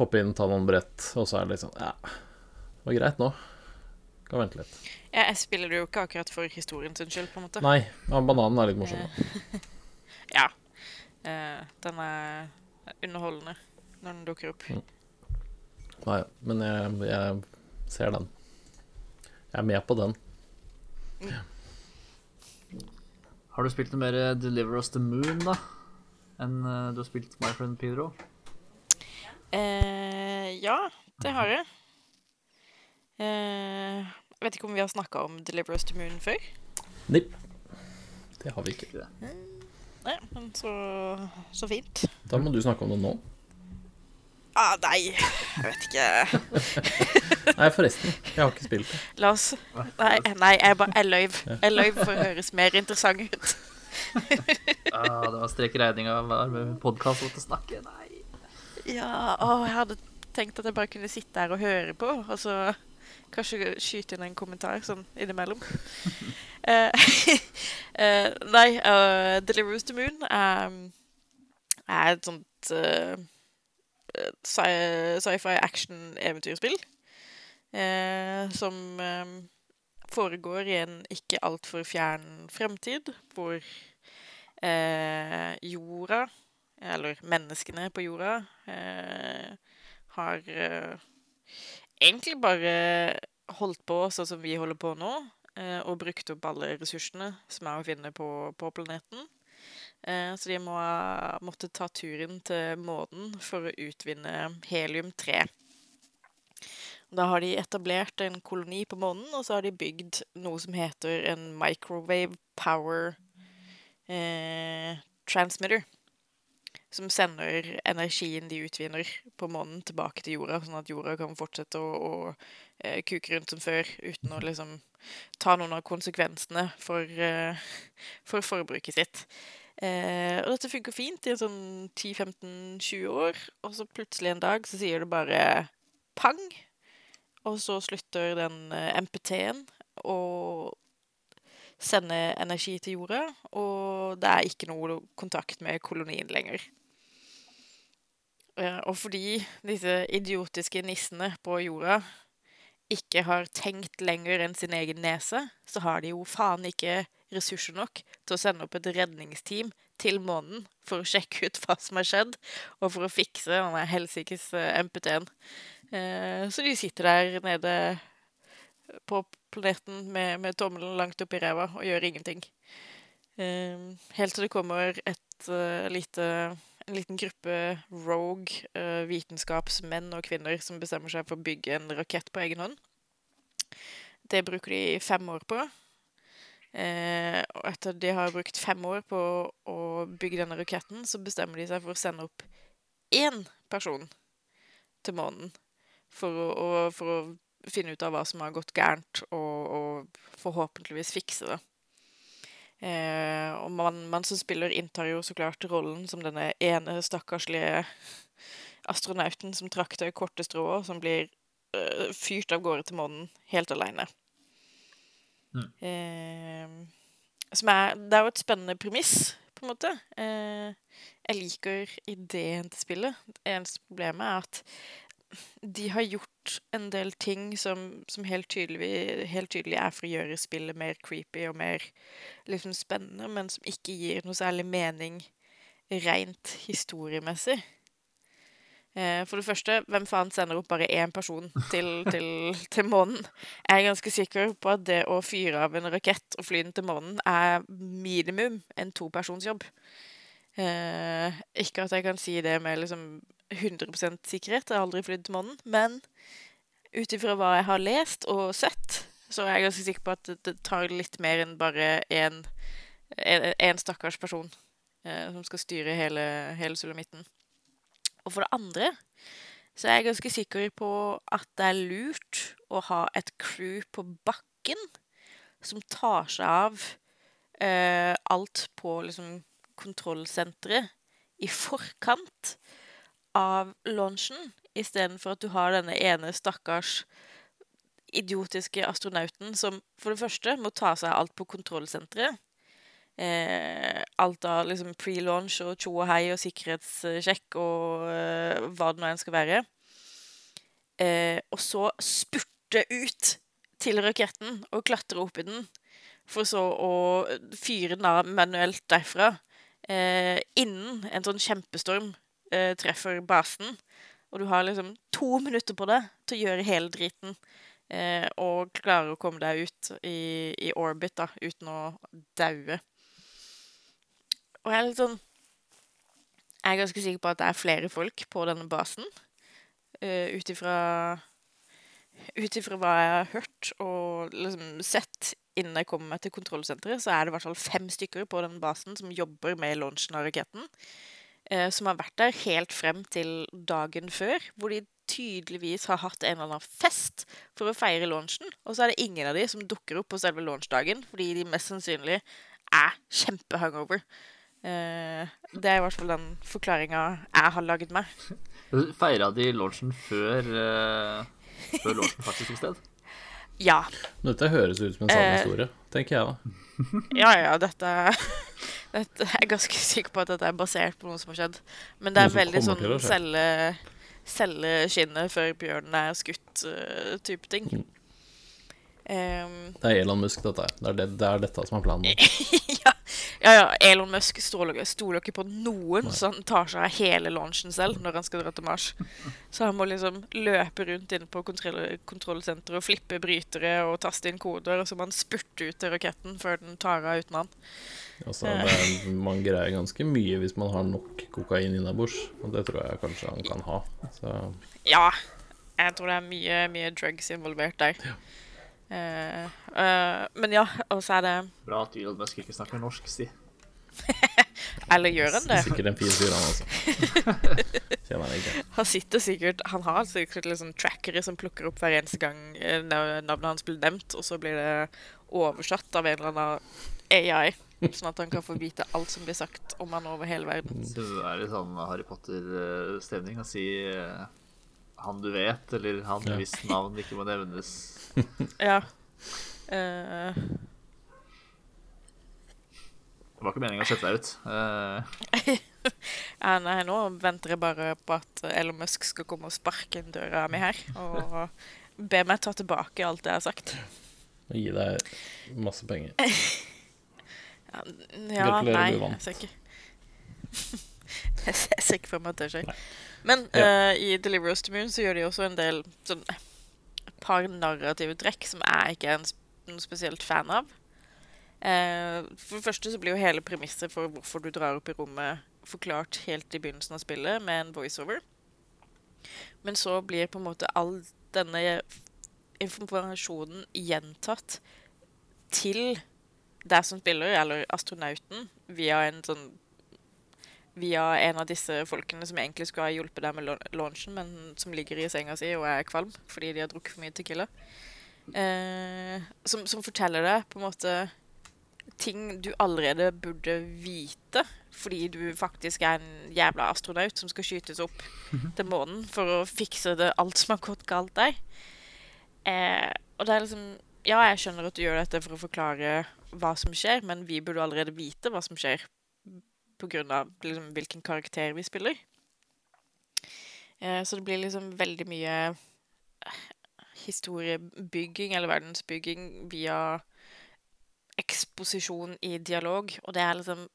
Hoppe inn, ta noen brett, og så er det litt sånn Ja, det var greit nå. Kan vente litt. Ja, Jeg spiller det jo ikke akkurat for historien sin skyld, på en måte. Nei, ja, bananen er litt morsom. da. <laughs> Ja. Eh, den er underholdende når den dukker opp. Nei, men jeg, jeg ser den. Jeg er med på den. Har du spilt noe mer eh, Deliver Us The Moon, da? Enn eh, du har spilt My Friend Pedro? Eh, ja, det har jeg. Eh, jeg vet ikke om vi har snakka om Deliver Us to Moon før. Nipp. Det har vi ikke. Nei, men så, så fint. Da må du snakke om det nå. Ah, nei, jeg vet ikke. <laughs> Nei, forresten. Jeg har ikke spilt det. La oss Nei, nei jeg, bare, jeg løy. Jeg løy for å høres mer interessant ut. <laughs> Ah, det var strek i regninga med podkast å snakke. Nei. Ja, å, jeg hadde tenkt at jeg bare kunne sitte her og høre på, og så kanskje skyte inn en kommentar sånn innimellom. uh, <laughs> <laughs> eh, nei, uh, Deliverance to Moon er, er et sånt sci- sci-fi action-eventyrspill eh, som eh, foregår i en ikke altfor fjern fremtid, hvor eh, jorda, eller menneskene på jorda, eh, har eh, egentlig bare holdt på sånn som vi holder på nå, eh, og brukt opp alle ressursene som er å finne på, på planeten. Eh, Så de må ha måttet ta turen til månen for å utvinne helium-3. Da har de etablert en koloni på månen, og så har de bygd noe som heter en microwave power eh, transmitter. Som sender energien de utvinner på månen, tilbake til jorda, sånn at jorda kan fortsette å, å eh, kuke rundt som før, uten å liksom ta noen av konsekvensene for, eh, for forbruket sitt. Eh, og dette funker fint i en sånn 10-15-20 år, og så plutselig en dag så sier det bare pang, og så slutter den eh, MPT-en å sende energi til jorda, og det er ikke noe kontakt med kolonien lenger. Eh, og fordi disse idiotiske nissene på jorda ikke har tenkt lenger enn sin egen nese, så har de jo faen ikke ressurser nok til å sende opp et redningsteam til månen for å sjekke ut hva som har skjedd, og for å fikse denne helsikes eh, MPT-en. Eh, Så de sitter der nede på planeten med, med tommelen langt oppi ræva og gjør ingenting. Eh, Helt til det kommer et eh, lite, en liten gruppe rogue uh, vitenskapsmenn og -kvinner som bestemmer seg for å bygge en rakett på egen hånd. Det bruker de fem år på. Eh, og etter de har brukt fem år på å bygge denne raketten, så bestemmer de seg for å sende opp én person til månen for å, å, for å finne ut av hva som har gått gærent, og, og forhåpentligvis fikse det. Eh, og man, man som spiller, inntar jo så klart rollen som denne ene stakkarslige astronauten som trakk det korte strået, som blir eh, fyrt av gårde til månen helt aleine. Eh, som er Det er jo et spennende premiss, på en måte. Eh, jeg liker ideen til spillet. Det eneste problemet er at de har gjort en del ting som, som helt, tydelig, helt tydelig er for å gjøre spillet mer creepy og mer liksom spennende, men som ikke gir noe særlig mening rent historiemessig. Eh, For det første, hvem faen sender opp bare én person til, til, til månen? Jeg er ganske sikker på at det å fyre av en rakett og fly den til månen er minimum en topersonsjobb. Eh, ikke at jeg kan si det med liksom 100 sikkerhet, jeg har aldri flydd til månen, men ut ifra hva jeg har lest og sett, så er jeg ganske sikker på at det, tar litt mer enn bare én en, en stakkars person eh, som skal styre hele, hele sulamitten. Og for det andre så er jeg ganske sikker på at det er lurt å ha et crew på bakken som tar seg av eh, alt på liksom kontrollsenteret i forkant av launchen, istedenfor at du har denne ene stakkars idiotiske astronauten som for det første må ta seg alt på kontrollsenteret. Eh, alt av liksom pre-launch og tjo og hei og sikkerhetssjekk og eh, hva det nå enn skal være. Eh, og så spurte ut til raketten og klatre opp i den, for så å fyre den av manuelt derfra. Eh, innen en sånn kjempestorm eh, treffer basen. Og du har liksom to minutter på deg til å gjøre hele driten. Eh, og klarer å komme deg ut i, i orbit da, uten å daue. Og jeg er litt sånn Jeg er ganske sikker på at det er flere folk på denne basen. Eh, Ut ifra hva jeg har hørt og liksom sett innen jeg kommer meg til kontrollsenteret, så er det i hvert fall fem stykker på den basen som jobber med launchen av raketten. Eh, som har vært der helt frem til dagen før, hvor de tydeligvis har hatt en eller annen fest for å feire launchen. Og så er det ingen av de som dukker opp på selve launchdagen, fordi de mest sannsynlig er kjempehungover. Eh, det er i hvert fall den forklaringa jeg har laget meg. Feira de launchen før, uh, før launchen faktisk fikk sted? Ja. Dette høres ut som en sann Eh. historie, tenker jeg da. Ja, ja, dette, <laughs> dette Jeg er ganske sikker på at dette er basert på noe som har skjedd. Men det er veldig sånn selge, selge skinnet før bjørnen er skutt-type ting. Mm. Em, Det er Elon Musk, dette. Det er, det, det er dette som er planen <laughs> ja, ja, ja, Elon Musk stoler stoler ikke på noen, så han tar seg av hele launchen selv når han skal dra til Mars. Så han må liksom løpe rundt inne på kontroll kontrollsenteret og flippe brytere og taste inn koder, og så må han spurte ut til raketten før den tar av uten han. Altså, er, man greier ganske mye hvis man har nok kokain innabords, og det tror jeg kanskje han kan ha. Så Ja, jeg tror det er mye, mye drugs involvert der. Eh, eh, men ja, og så er det <laughs> Bra at Elon Musk ikke snakker norsk, si. Eller gjør han det? sikkert en fin fyr, han altså. <laughs> Han sitter sikkert Han har sikkert liksom trackere som plukker opp hver eneste gang eh, navnet hans blir nevnt, og så blir det oversatt av en eller annen AI. Sånn at han kan få vite alt som blir sagt om han over hele verden. Det er litt sånn Harry Potter-stemning å si han du vet, eller han Ja. hvis navn ikke må nevnes. <laughs> Ja. Uh... Det var ikke meningen å sette deg ut. Uh... <laughs> ja, nei, nå venter jeg bare på at Elon Musk skal komme og sparke inn døra mi her. Og be meg ta tilbake alt det jeg har sagt. Og gi deg masse penger. <laughs> Ja, ja nei, du jeg ser ikke Jeg ser ikke for meg at det skjer. Nei. Men Ja. eh, i Deliver Us to Moon så gjør de også en del sånn par narrative trekk som jeg ikke er noe spesielt fan av. Eh, for det første så blir jo hele premisset for hvorfor du drar opp i rommet, forklart helt i begynnelsen av spillet med en voiceover. Men så blir på en måte all denne informasjonen gjentatt til deg som spiller, eller astronauten, via en sånn Via en av disse folkene som egentlig skulle ha hjulpet deg med launchen, men som ligger i senga si og er kvalm fordi de har drukket for mye Tequila. Eh, som, som forteller deg på en måte ting du allerede burde vite, fordi du faktisk er en jævla astronaut som skal skytes opp <laughs> til månen for å fikse det alt som har gått galt der. Eh, og det er liksom Ja, jeg skjønner at du gjør dette for å forklare hva som skjer, men vi burde allerede vite hva som skjer av liksom, hvilken karakter vi spiller. Eh, så det blir liksom veldig mye eh, historiebygging, eller verdensbygging, via eksposisjon i dialog, og det er liksom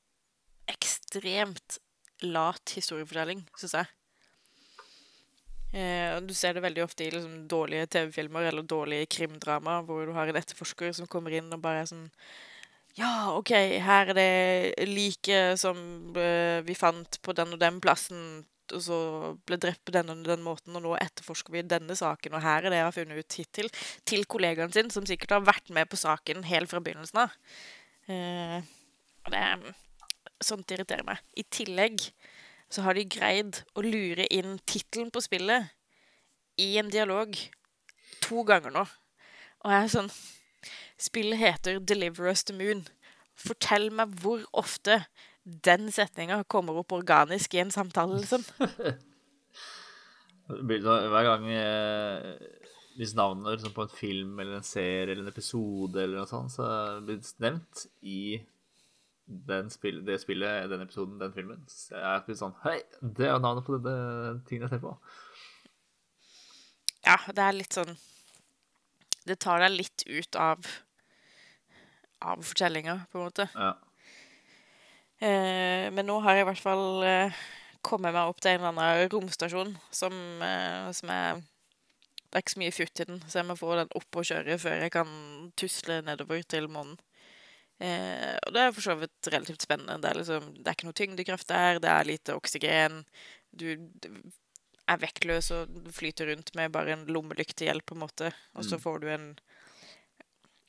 ekstremt lat historiefortelling, syns jeg. Eh, du ser det veldig ofte i liksom, dårlige TV-filmer eller dårlige krimdrama, hvor du har en etterforsker som kommer inn og bare er sånn Ja, OK, her er det liket som eh, vi fant på den og den plassen, og så ble drept på den og den måten, og nå etterforsker vi denne saken, og her er det jeg har funnet ut hittil, til kollegaen sin, som sikkert har vært med på saken helt fra begynnelsen av. Eh, det er Sånt irriterer meg. I tillegg så har de greid å lure inn tittelen på spillet i en dialog to ganger nå. Og jeg er sånn Spillet heter 'Deliver Us The Moon'. Fortell meg hvor ofte den setninga kommer opp organisk i en samtale, liksom. <laughs> hver gang eh, Hvis navnet liksom, på en film eller en serie eller en episode eller noe sånt, så blir det nevnt i den spill, det spillet, den episoden, den filmen. Så jeg blir sånn Hei, det er navnet på denne tingen jeg ser på. Ja, det er litt sånn Det tar deg litt ut av av fortellinga, på en måte. Ja. Eh, men nå har jeg i hvert fall eh, kommet meg opp til en eller annen romstasjon som, eh, som er Det er ikke så mye futt i den, så jeg må få den opp og kjøre før jeg kan tusle nedover til månen. Eh, og det er for så vidt relativt spennende. Det er, liksom, det er ikke noe tyngdekraft der, det er lite oksygen. Du er vektløs og flyter rundt med bare en lommelyktehjelp, på en måte. Og så Mm. får du en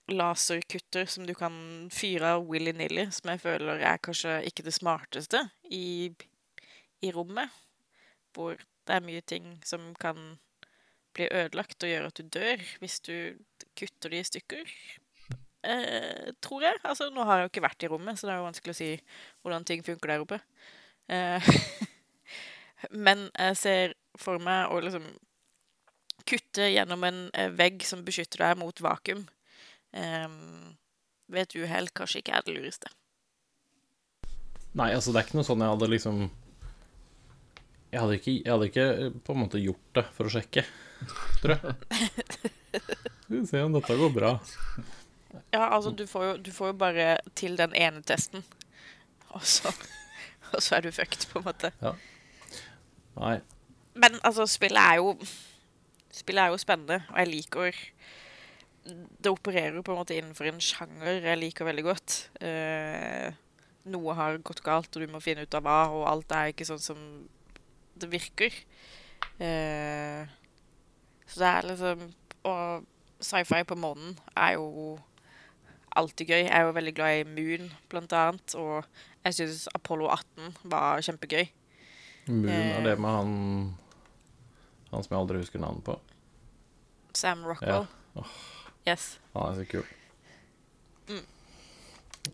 laserkutter som du kan fyre av willy-nilly, som jeg føler er kanskje ikke det smarteste i, i rommet. Hvor det er mye ting som kan bli ødelagt og gjøre at du dør hvis du kutter de i stykker. eh, tror jeg. Altså, nå har jeg jo ikke vært i rommet, så det er jo vanskelig å si hvordan ting funker der oppe. Eh, <laughs> men jeg ser for meg å liksom kutte gjennom en eh, vegg som beskytter deg mot vakuum. Um, ved et uhell kanskje ikke er det lureste. Nei, altså det er ikke noe sånn jeg hadde liksom Jeg hadde ikke, jeg hadde ikke eh, på en måte gjort det for å sjekke, tror jeg. Skal <laughs> vi se om dette går bra. Ja, altså, du får jo, du får jo bare til den ene testen, og så, og så er du fucked, på en måte. Nei. Men altså, spillet er jo Spillet er jo spennende, og jeg liker Det opererer på en måte innenfor en sjanger jeg liker veldig godt. Uh, noe har gått galt, og du må finne ut av hva, og alt er ikke sånn som det virker. Uh, så det er liksom Og sci-fi på månen er jo alltid gøy. Jeg er jo veldig glad i Moon, blant annet, og jeg syns Apollo 18 var kjempegøy. Moon Eh. er det med han Han som jeg aldri husker navnet på. Sam Rockwell. Yes. Han er så kul. Mm.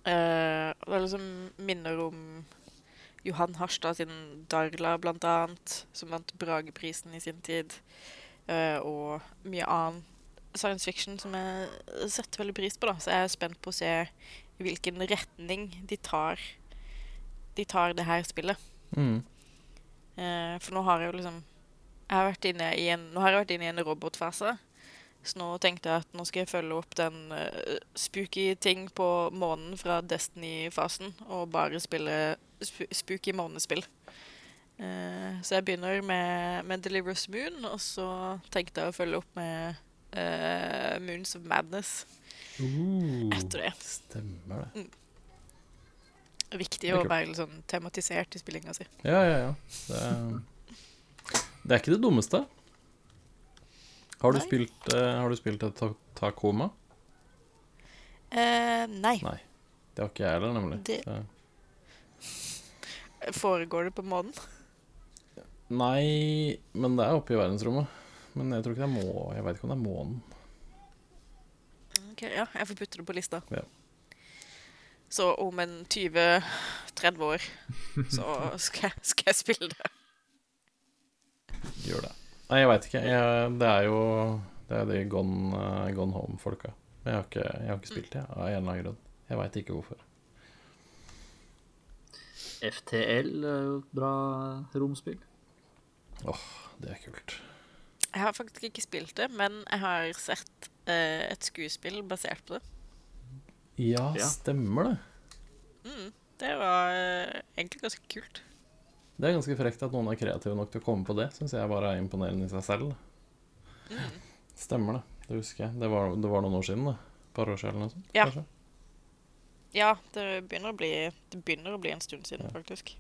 Uh, det liksom minner om Johan Harstad sin Darla, blant annet, som vant Brageprisen i sin tid. Uh, og mye annen science fiction som jeg setter veldig pris på. da. Så jeg er spent på å se i hvilken retning de tar De tar det her spillet. Mm. Eh, for nå har jeg jo liksom jeg har vært inne i en, Nå har jeg vært inne i en robotfase. Så nå tenkte jeg at nå skal jeg følge opp den uh, spooky ting på månen fra Destiny-fasen, og bare spille sp spooky månespill. Uh, så jeg begynner med, med Deliverous Moon, og så tenkte jeg å følge opp med uh, Moons of Madness Uh, etter det. stemmer det. Viktig å være sånn tematisert i spillinga si. Ja, ja, ja. Det er, det er ikke det dummeste. Har du Nei. spilt, uh, har du spilt et ta Takoma? Uh, nei. Nei. Det har ikke jeg heller, nemlig. Det- Så- Foregår det på månen? Nei, men det er oppe i verdensrommet. Men jeg tror ikke det er må... Jeg vet ikke om det er månen. Ok, ja, jeg får putte det på lista. Ja. Så om en 20-30 år så skal jeg, skal jeg spille det. Gjør det. Nei, jeg veit ikke. Jeg, det er jo Det er de Gone, eh, gone Home-folka. Men jeg har ikke, jeg har ikke spilt det, av en eller annen grunn. Jeg veit ikke hvorfor. FTL er jo et bra romspill. Åh, Det er kult. Jeg har faktisk ikke spilt det, men jeg har sett eh, et skuespill basert på det. Ja, Ja. stemmer det. Det var eh, egentlig ganske kult. Det er ganske frekt at noen er kreative nok til å komme på det. Syns jeg bare er imponerende i seg selv. Stemmer det. Det husker jeg. Det var, det var noen år siden, det. Et par år siden eller noe sånt. Ja. kanskje? Ja, det begynner å bli, det begynner å bli en stund siden, faktisk.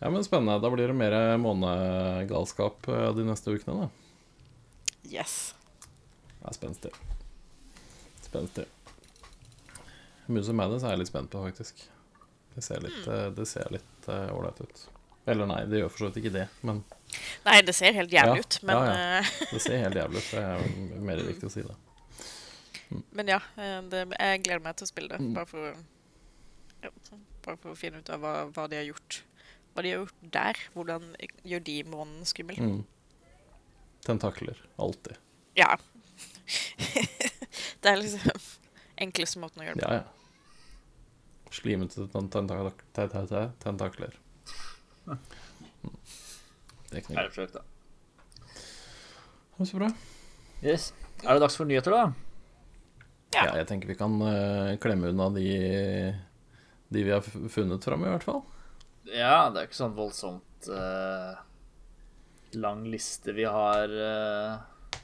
Ja, men spennende. Da blir det mer månegalskap eh, de neste ukene, da. Yes. Det er spenstig. Spenstig. Muse Madness er jeg litt spent på, faktisk. Det ser litt eh, Det ser eh, ålreit ut. Eller nei, det gjør for så vidt ikke det, men Nei, det ser helt jævlig Ja, ut, men ja, ja. det ser helt jævlig ut. Det er <laughs> mer riktig å si det. Men ja, eh, det, jeg gleder meg til å spille det. Mm. Bare for, bare for å finne ut av hva, hva de har gjort. Hva de har gjort der. Hvordan gjør de månen skummel. Mm. Tentakler. Alltid. Ja. <laughs> det er liksom enkleste måten å gjøre det på. Ja, ja. Slimete tentak- te- te- te- tentakler. Det er forsøkt, da? Så bra. Yes. Er det dags for nyheter, da? Ja. Jeg tenker vi kan uh, klemme unna de, de vi har funnet fram, i hvert fall. Ja, det er ikke sånn voldsomt uh, lang liste vi har uh,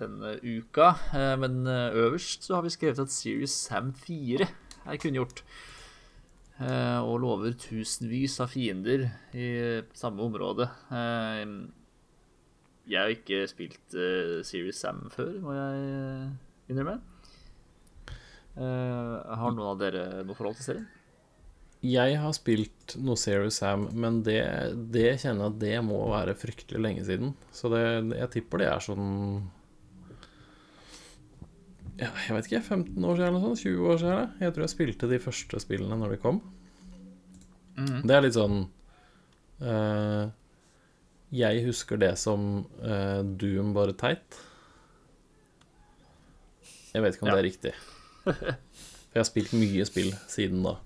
denne uka. Men øverst så har vi skrevet at Series Sam 4 er kunngjort. Eh, og lover tusenvis av fiender i samme område. Eh, jeg har ikke spilt eh, Serious Sam før, må jeg innrømme. Har noen av dere noe forhold til serien? Jeg har spilt noe Serious Sam, men det, det kjenner jeg at det må være fryktelig lenge siden. Så det, jeg tipper det er sånn ja, jeg vet ikke, 15 år siden eller noe sånt? 20 år siden? eller? Jeg tror jeg spilte de første spillene når de kom. Mm. Det er litt sånn uh, Jeg husker det som uh, Doom, bare teit. Jeg vet ikke om Ja. det er riktig. For jeg har spilt mye spill siden da.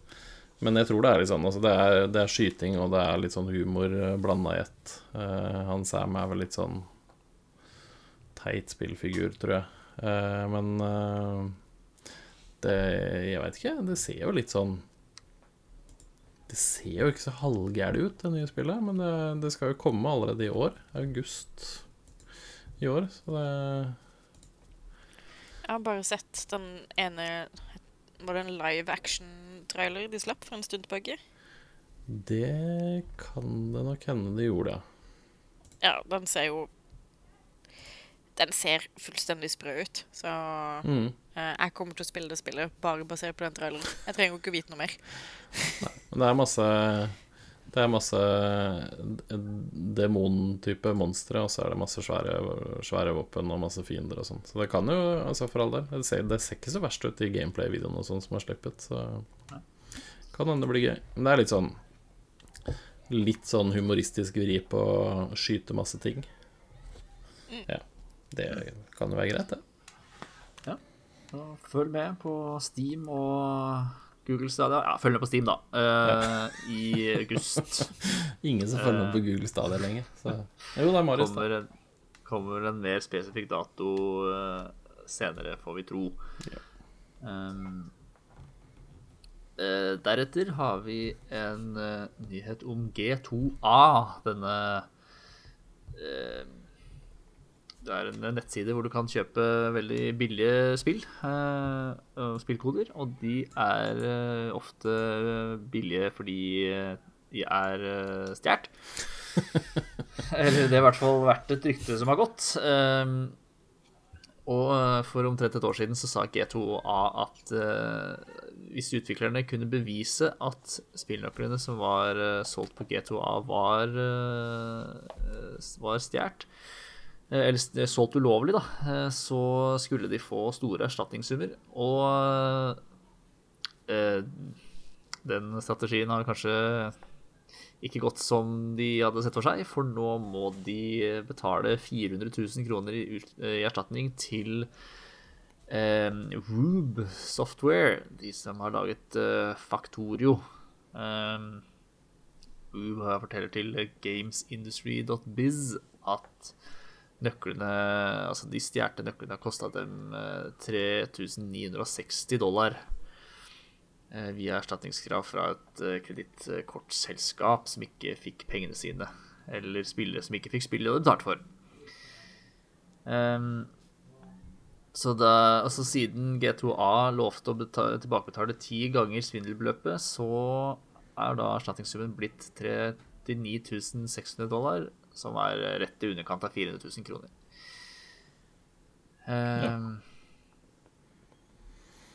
Men jeg tror det er litt sånn. Altså det, er, det er skyting, og det er litt sånn humor blanda i ett. Uh, han Sam er vel litt sånn teit spillfigur, tror jeg. Eh, men eh, det Jeg veit ikke. Det ser jo litt sånn Det ser jo ikke så halvgærent ut, det nye spillet. Men det, det skal jo komme allerede i år. August i år. Så det Jeg har bare sett den ene Var det en live action-trailer de slapp for en stund tilbake? Det kan det nok hende de gjorde, ja. Ja, den ser jo Den ser fullstendig sprø ut. Så Mm. uh, jeg kommer til å spille det spillet bare basert på den traileren. Jeg trenger jo ikke vite noe mer. Nei, det er masse Det er masse demontype monstre, og så er det masse svære, svære våpen og masse fiender og sånn. Så det kan jo, altså for all del Det ser, det ser ikke så verst ut i gameplay-videoene og sånn som har sluppet, så kan hende det blir gøy. Men det er litt sånn Litt sånn humoristisk vri på å skyte masse ting. Ja. Det kan jo være greit, det. Ja, følg med på Steam og Google Stadia. Ja, følg med på Steam, da. eh, I august <laughs> Ingen som følger med på Google Stadia lenger. Så. Jo, det er Marius, kommer en, kommer en mer spesifikk dato uh, senere, får vi tro. Ja. Um, uh, deretter har vi en nyhet om G2A. Denne Det er en nettside hvor du kan kjøpe veldig billige spill. eh, spillkoder. Og de er eh, ofte billige fordi eh, de er uh, stjålet. <laughs> Eller det har i hvert fall vært et rykte som har gått. Um, og eh, for omtrent et år siden så sa G2A at eh, hvis utviklerne kunne bevise at spillnøklene som var eh, solgt på G2A, var, uh, var stjålet, eh, eller s- solgt ulovlig, da, eh, så skulle de få store erstatningssummer. Og eh, den strategien har kanskje ikke gått som de hadde sett for seg, for nå må de betale 400 000 kroner i, i erstatning til eh, Rube Software, de som har laget eh, Factorio. Rube forteller til gamesindustry.biz at nøklene, altså de stjålne nøklene har kosta dem eh, 3960 dollar eh, via erstatningskrav fra et eh, kredittkortselskap som ikke fikk pengene sine, eller spillere som ikke fikk spillet de betalte for. Um, så da, altså siden G2A lovte å betale, tilbakebetale ti ganger svindelbeløpet, så er da erstatningssummen blitt 39 600 dollar, som er rett i underkant av 400 000 kroner. Ehm,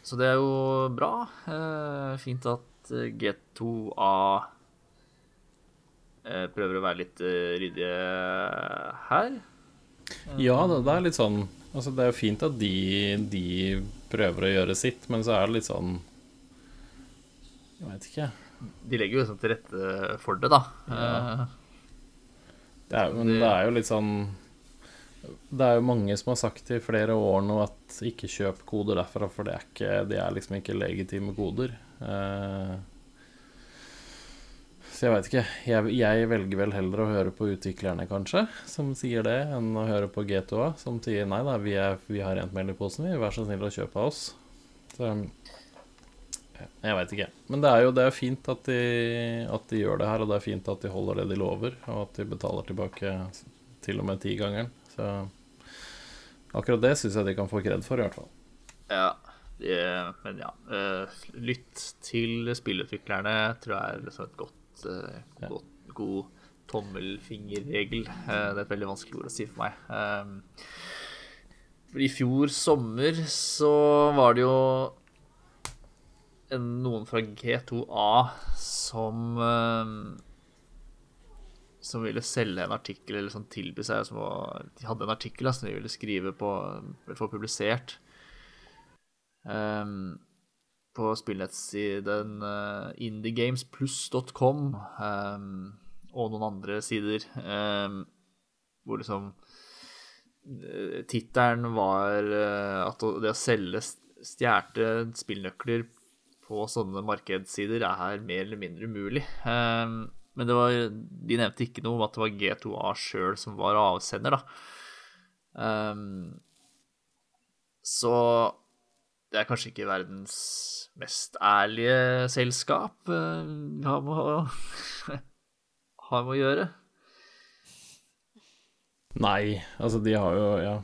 Så det er jo bra. Eh, fint at eh, G2A eh, prøver å være litt eh, ryddige her. Ja, det, det er litt sånn Altså, det er jo fint at de, de prøver å gjøre sitt, men så er det litt sånn Jeg veit ikke. De legger jo liksom til rette for det, da. Eh, Det er, men det er jo litt sånn Det er jo mange som har sagt i flere år nå at ikke kjøp koder derfra, for det er, ikke, det er liksom ikke legitime koder. Uh, så jeg veit ikke. Jeg, jeg velger vel heller å høre på utviklerne, kanskje, som sier det, enn å høre på G2A, som sier nei da, vi, er, vi har rent mel i posen, vi. Vær så snill å kjøpe av oss. Så jeg veit ikke. Men det er jo det er fint at de, at de gjør det her, og det er fint at de holder det de lover, og at de betaler tilbake til og med tigangeren. Så akkurat det syns jeg de kan få kred for, i hvert fall. ja, det, men ja. eh, lytt til spillutviklerne, tror jeg er liksom et godt, godt Ja. god tommelfingerregel. Eh, det er et veldig vanskelig ord å si for meg. Eh, I fjor sommer så var det jo noen fra G2A som eh, som ville selge en artikkel eller som tilby seg som var, De hadde en artikkel som de ville skrive på få publisert. Um, på spillnettsiden uh, indiegamespluss.com um, og noen andre sider um, hvor liksom Tittelen var uh, at det å selge stjålne spillnøkler på sånne markedssider er mer eller mindre umulig. Um, men det var, de nevnte ikke noe om at det var G2A sjøl som var avsender, da. Um, så det er kanskje ikke verdens mest ærlige selskap uh, vi har med å, <laughs> har med å gjøre. Nei, altså de har jo Ja.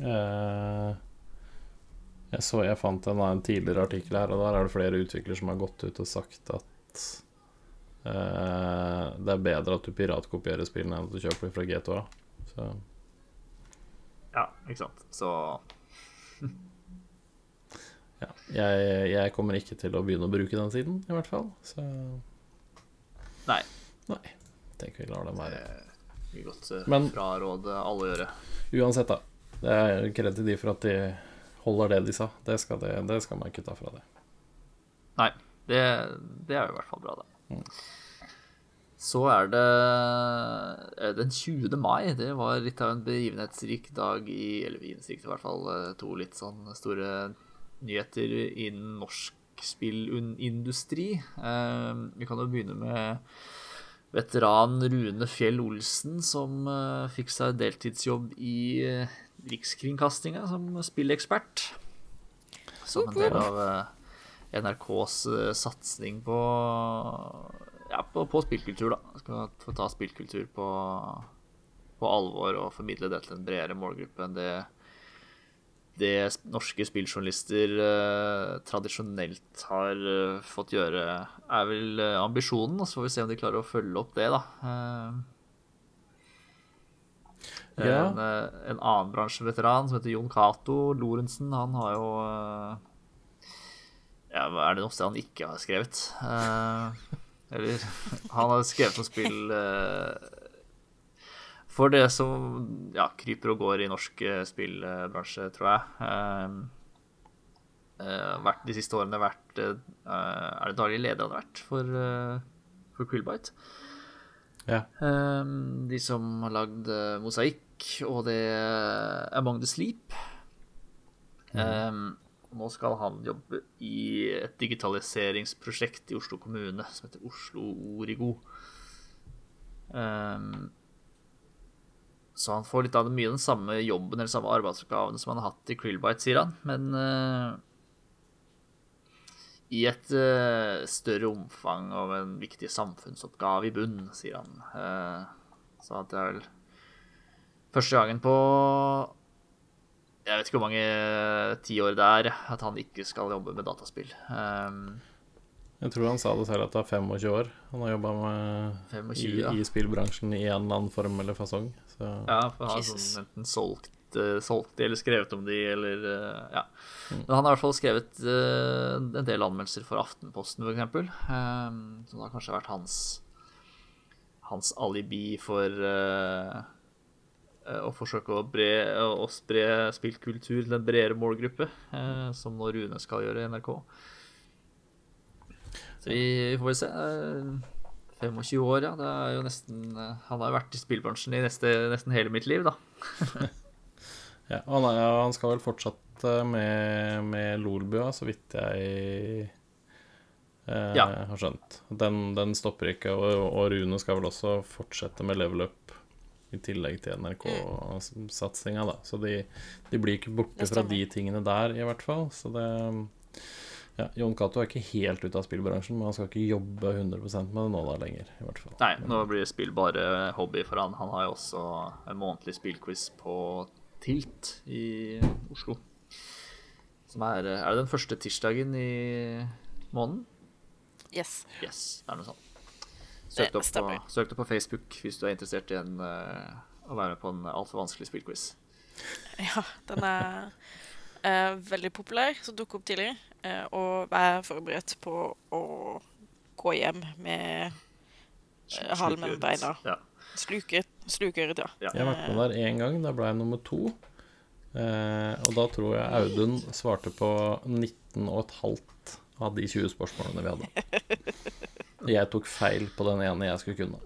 Eh, jeg så jeg fant en, en tidligere artikkel her, og der er det flere utviklere som har gått ut og sagt at eh, det er bedre at du piratkopierer spillene enn at du kjøper dem fra G2A. Så Ja, ikke sant. Så <laughs> ja. Jeg, jeg, kommer ikke til å begynne å bruke den siden, i hvert fall. Så Nei. Nei. Tenker vi lar den være. Vi godt uh, Men- fraråde alle å gjøre. Uansett, da. Det er kred til de for at de holder det de sa. Det skal, det, det skal man ikke ta fra det. Nei, det, det er jo i hvert fall bra, da. Mm. Så er det eh, den 20. mai. Det var litt av en begivenhetsrik dag i Eller begivenhetsrik, i hvert fall eh, to litt sånn store nyheter innen norsk spillindustri. Eh, vi kan jo begynne med veteran Rune Fjell Olsen, som fikk seg deltidsjobb i Rikskringkastinga som spillekspert. Som en del av eh, NRKs eh, satsing på ja, på, på spillkultur, da. Skal få ta spillkultur på, på alvor og formidle det til en bredere målgruppe enn det det norske spilljournalister eh, tradisjonelt har eh, fått gjøre, er vel eh, ambisjonen. Og så får vi se om de klarer å følge opp det, da. Eh, Ja. en, eh, en annen bransjeveteran som heter Jon Cato Lorentzen, han har jo eh, ja, Er det noe sted han ikke har skrevet? Eh, eller <laughs> Han har skrevet noe spill eh, for det som ja, kryper og går i norsk spillbransje, tror jeg. Eh, vært, de siste årene vært eh, Er det daglig leder han har vært for, for Quillbite? Ja. Um, de som har lagd eh, Mosaikk og det er Among the Sleep. Um, nå skal han jobbe i et digitaliseringsprosjekt i Oslo kommune som heter Oslo Origo. Um, så han får litt av det, mye den samme jobben eller samme arbeidsoppgavene som han har hatt i Krillbite, sier han. Men eh, i et uh, større omfang av en viktig samfunnsoppgave i bunn, sier han. Uh, så at det er vel første gangen på Jeg vet ikke hvor mange tiår det er at han ikke skal jobbe med dataspill. Um, Jeg tror han sa det selv at det er 25 år han har jobba med 25, i, ja. i spillbransjen i en eller annen form eller fasong. Så Ja, for han har sånn, enten solgt, eh, solgt de eller skrevet om de, eller uh, Ja. Men han har i hvert fall skrevet uh, en del anmeldelser for Aftenposten, eksempel. Um, som har kanskje vært hans hans alibi for å forsøke å, bre, å spre spillkultur til en bredere målgruppe, som nå Rune skal gjøre i NRK. Så vi får vel se. Eh, 25 år, ja. Det er jo nesten Han har jo vært i spillbransjen i neste, nesten hele mitt liv, da. <laughs> Ja, han, er, han skal vel fortsatt eh, med, med Lolbua, så vidt jeg eh, Ja. har skjønt. Den, den stopper ikke, og, og Rune skal vel også fortsette med level up i tillegg til NRK-satsinga, da. Så de, de blir ikke borte fra de tingene der, i hvert fall. Så det ja, Jon Cato er ikke helt ute av spillbransjen, men han skal ikke jobbe 100% med det nå da lenger, i hvert fall. Nei, nå blir spill bare hobby for han. Han har jo også en månedlig spillquiz på Tilt i Oslo. Som er Er det den første tirsdagen i måneden? Yes. Yes, det er noe sånt. Søk det opp, på, søk det på Facebook hvis du er interessert i en, eh, å være med på en altfor vanskelig spillquiz. Ja, den er eh, veldig populær, som dukker opp tidlig. eh, og vær forberedt på å gå hjem med eh, halen mellom beina. Ja. Sluke, slukeøret, ja. Ja. Jeg har vært med der én gang. Da ble jeg nummer to. Eh, og da tror jeg Audun svarte på 19 og et halvt av de 20 spørsmålene vi hadde. Jeg tok feil på den ene jeg skulle kunne.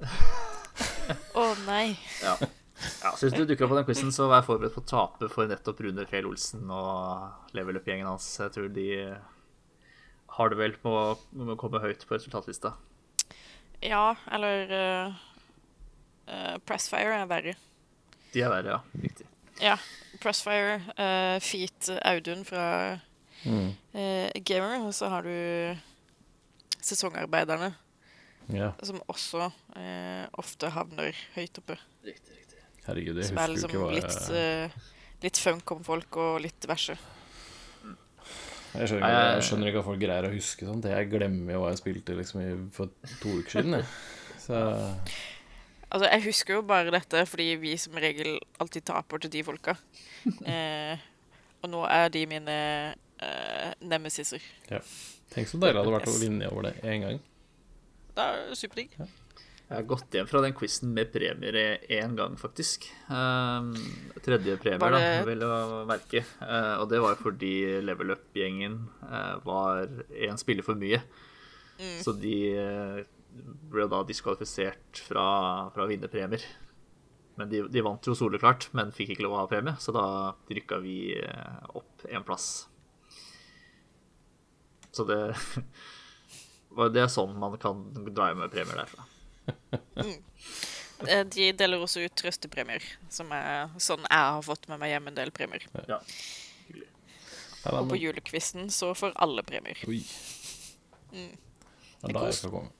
Å nei. Ja. ja så hvis du dukker opp på den quizen, så vær forberedt på å tape for nettopp Rune Fjell Olsen og level up-gjengen hans. Jeg tror de har det vel med å komme høyt på resultatlista. Ja, eller uh, uh, Pressfire er verre. De er verre, ja. Riktig. Ja. Pressfire, uh, Feet Audun fra Mm. Gamer, og så har du sesongarbeiderne, Ja, som også ofte havner høyt oppe. Riktig, riktig. herregud, jeg Som er husker liksom ikke hva litt, uh, litt funk om folk og litt diverse. Jeg skjønner, ikke, jeg skjønner ikke at folk greier å huske sånt. Jeg glemmer jo hva jeg spilte liksom for to uker siden. Jeg. <laughs> Så Altså, jeg husker jo bare dette fordi vi som regel alltid taper til de folka. <laughs> Eh, og nå er de mine eh, nemesiser. tenk så deilig det hadde vært å vinne over det én gang. Det er superdigg. Jeg har gått hjem fra den quizen med premier én gang, faktisk. Um, tredje premier, det... da, vil vel å merke. Uh, og det var fordi Level Up-gjengen uh, var én spiller for mye. Så de uh, ble da diskvalifisert fra, fra å vinne premier. Men de, de vant jo soleklart, men fikk ikke lov å ha premie, så da rykka vi uh, opp én plass. Så det <laughs> Det er sånn man kan dra hjem med premier derfra. Eh, De deler også ut trøstepremier, som er sånn jeg har fått med meg hjem en del premier. Ja. Og på julekvisten så får alle premier. oi. Mm. Det er komme.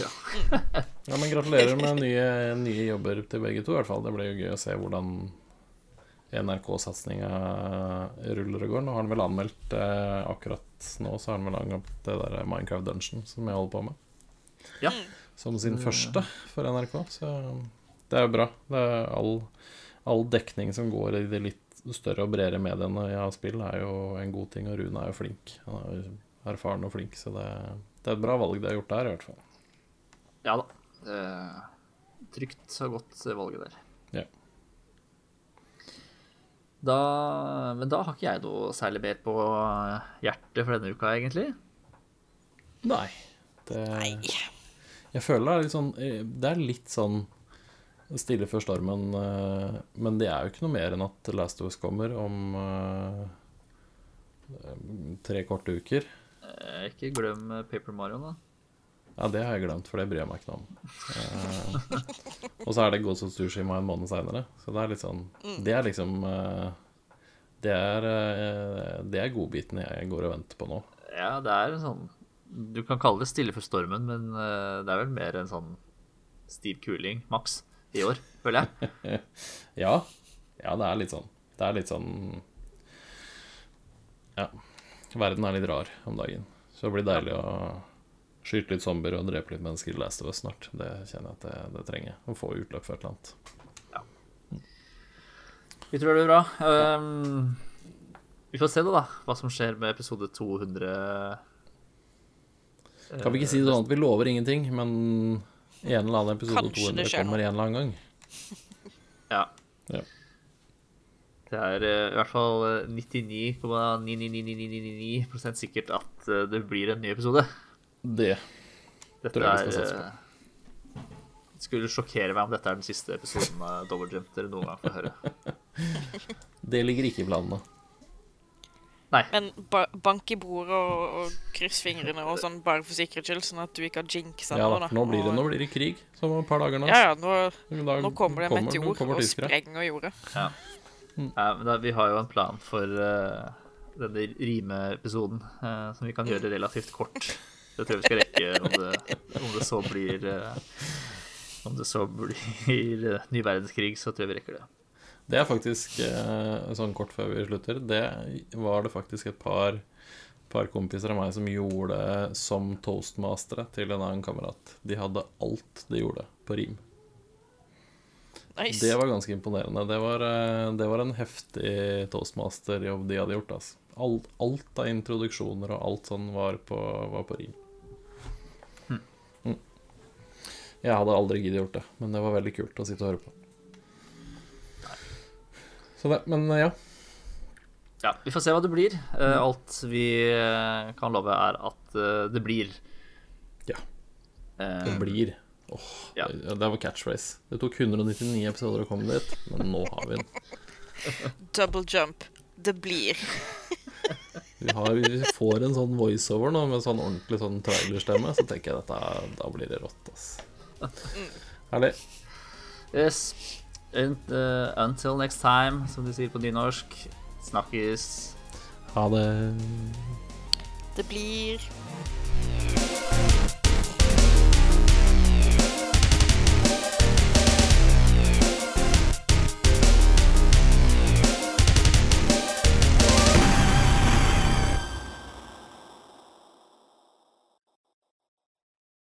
Ja. <laughs> Ja, men gratulerer med nye, nye jobber til begge to, i hvert fall. Det blir jo gøy å se hvordan NRK-satsinga ruller og går. Nå har han vel anmeldt eh, akkurat nå, så har han vel anmeldt det der Minecraft Dungeon som jeg holder på med. Ja. Som sin første for NRK, så det er jo bra. Det er all, all dekning som går i de litt større og bredere mediene jeg har spill, er jo en god ting, og Rune er jo flink. Han er jo erfaren og flink, så det, det er et bra valg de har gjort der, i hvert fall. Ja da. Eh, trygt og godt valget der. Ja. Da, men da har ikke jeg noe særlig mer på hjertet for denne uka, egentlig. Nei. Det, Nei. Jeg føler det er litt sånn eh, Det er litt sånn stille før stormen, eh, men det er jo ikke noe mer enn at Last of Us kommer om eh, tre korte uker. Ikke glem Paper Mario, da. Ja, det har jeg glemt, for det bryr jeg meg ikke noe om. Uh, og så er det Ghost of Tsushima en måned seinere, så det er litt sånn Det er liksom uh, Det er, uh, det er godbiten jeg går og venter på nå. Ja, det er en sånn Du kan kalle det stille for stormen, men det er vel mer en sånn stiv kuling, maks, i år, føler jeg. <laughs> Ja, ja, det er litt sånn. Det er litt sånn Ja. Verden er litt rar om dagen. Så det blir deilig å skyte litt zombier og drepe litt mennesker i Last of Us snart. Det kjenner jeg at det, det trenger. Å få utløp for et eller annet. Vi tror det blir bra. Um, vi får se, da, da, hva som skjer med episode 200. Kan vi ikke si det sånn at vi lover ingenting, men en eller annen episode Kanskje 200 kommer en eller annen gang? Ja. Ja. Det er eh, i hvert fall eh, 99,99999 sikkert at eh, det blir en ny episode. Det. Dette Tror jeg vi er skal satse på. eh, Det skulle sjokkere meg om dette er den siste episoden av Double Jump dere noen gang får høre. <laughs> Det ligger ikke i planene. Men ba bank i bordet og, og kryss fingrene og sånn, bare for sikkerhets skyld, sånn at du ikke har jinxa Ja da, nå blir det, nå blir det krig som et par dager nå. Ja, ja, nå, Da nå kommer det en kommer- meteor kommer og tyskere. sprenger jordet. Ja. Ja, men da, vi har jo en plan for uh, denne rimeepisoden uh, som vi kan gjøre relativt kort. Det tror jeg vi skal rekke om det, om det så blir eh, Om det så blir eh, ny verdenskrig, så tror jeg vi rekker det. Det er faktisk eh, sånn kort før vi slutter. Det var det faktisk et par, par kompiser av meg som gjorde som toastmastere til en annen kamerat. De hadde alt de gjorde på rim. Nice. Det var ganske imponerende. Det var, det var en heftig toastmasterjobb de hadde gjort. Altså. Alt, alt av introduksjoner og alt sånn var på, var på rim. Jeg hadde aldri giddet gjort det, men det var veldig kult å sitte og høre på. Så det, men ja. Ja, vi får se hva det blir. Eh, alt vi eh, kan love, er at eh, det blir. Ja. Eh, Det blir Åh, Ja. det, det var catchphrase. Det tok 199 episoder å komme dit, men nå har vi den. <laughs> Double jump. Det blir. <laughs> Vi, har, vi får en sånn voiceover nå med sånn ordentlig sånn trailerstemme, så tenker jeg at Da blir det rått, ass. Herlig. Yes. And, eh, until next time, som de sier på nynorsk. Snakkes. Ha det. Det blir